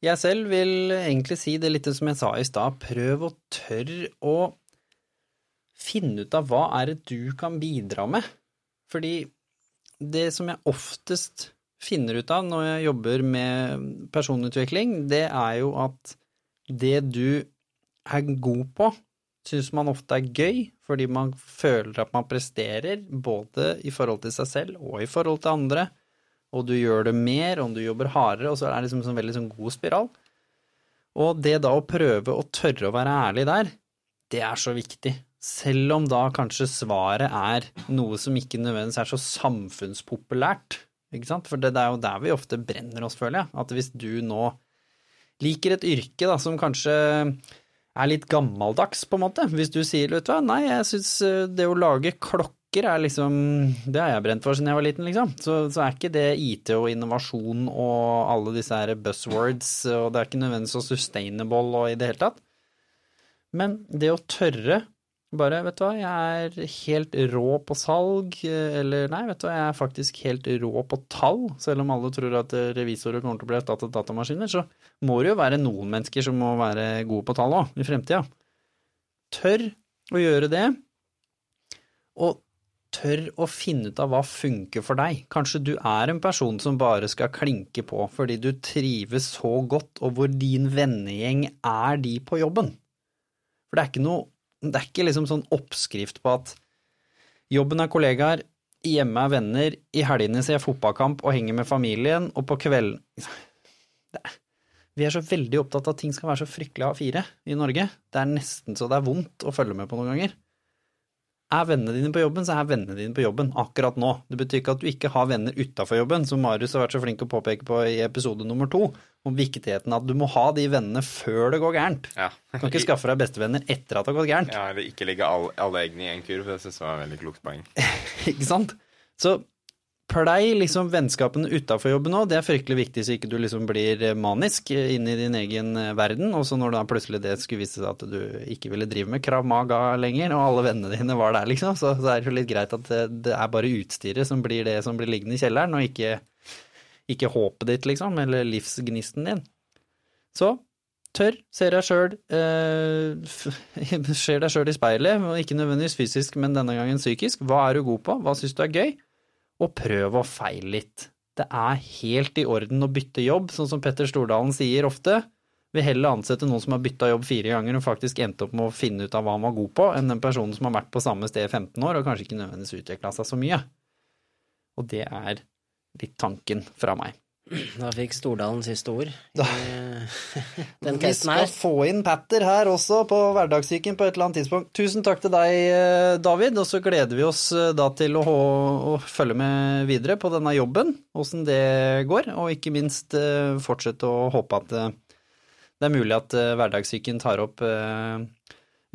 jeg selv vil egentlig si det litt som jeg sa i stad. Prøv å tørre å finne ut av hva er det du kan bidra med. Fordi det som jeg oftest finner ut av når jeg jobber med personutvikling, det er jo at det du er god på, syns man ofte er gøy, fordi man føler at man presterer, både i forhold til seg selv og i forhold til andre, og du gjør det mer, og du jobber hardere, og så er det liksom en sånn veldig sånn god spiral. Og det da å prøve å tørre å være ærlig der, det er så viktig. Selv om da kanskje svaret er noe som ikke nødvendigvis er så samfunnspopulært, ikke sant? For det er jo der vi ofte brenner oss, føler jeg. At hvis du nå liker et yrke da, som kanskje er litt gammeldags, på en måte. Hvis du sier, vet du hva, nei, jeg syns eh, det å lage klokker er liksom Det har jeg brent for siden jeg var liten, liksom. Så, så, er ikke det IT og innovasjon og alle disse her buzzwords, og det er ikke nødvendigvis så sustainable og i det hele tatt. Men det å tørre bare, vet du hva, jeg er helt rå på salg, eller nei, vet du hva, jeg er faktisk helt rå på tall. Selv om alle tror at revisorer kommer til å bli erstattet datamaskiner, så må det jo være noen mennesker som må være gode på tall òg, i fremtida. Tør å gjøre det, og tør å finne ut av hva funker for deg. Kanskje du er en person som bare skal klinke på fordi du trives så godt, og hvor din vennegjeng er de på jobben. For det er ikke noe det er ikke liksom sånn oppskrift på at jobben er kollegaer, hjemme er venner, i helgene ser jeg fotballkamp og henger med familien, og på kvelden Vi er så veldig opptatt av at ting skal være så fryktelig A4 i Norge. Det er nesten så det er vondt å følge med på noen ganger. Er vennene dine på jobben, så er vennene dine på jobben akkurat nå. Det betyr ikke at du ikke har venner utafor jobben, som Marius har vært så flink å påpeke på i episode nummer to, om viktigheten av at du må ha de vennene før det går gærent. Ja. Du kan ikke skaffe deg bestevenner etter at det har gått gærent. Ja, eller ikke legge alle, alle eggene i én kurv. Det syns jeg var et veldig klokt poeng. ikke sant? Så plei liksom vennskapene utafor jobben òg. Det er fryktelig viktig så ikke du liksom blir manisk inn i din egen eh, verden. Og så når da plutselig det skulle vise seg at du ikke ville drive med krav maga lenger, og alle vennene dine var der, liksom, så, så er det jo litt greit at det, det, er bare utstyret som blir det som blir liggende i kjelleren, og ikke, ikke håpet ditt, liksom, eller livsgnisten din. Så tør, ser deg sjøl, eh, ser deg sjøl i speilet, ikke nødvendigvis fysisk, men denne gangen psykisk. Hva er du god på, hva syns du er gøy? Og prøv å feile litt. Det er helt i orden å bytte jobb, sånn som Petter Stordalen sier ofte. Vil heller ansette noen som har bytta jobb fire ganger og faktisk endte opp med å finne ut av hva han var god på, enn den personen som har vært på samme sted i 15 år og kanskje ikke nødvendigvis utvikla seg så mye. Og det er litt tanken fra meg. Da fikk Stordalen siste ord Da. Vi skal få inn Patter her også på hverdagssyken på et eller annet tidspunkt. Tusen takk til deg, eh, David, og så gleder vi oss eh, da til å, å følge med videre på denne jobben, åssen det går, og ikke minst eh, fortsette å håpe at det er mulig at hverdagssyken tar opp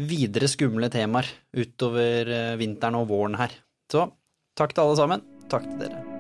videre skumle temaer utover vinteren og våren her. Så takk til alle sammen. Takk til dere.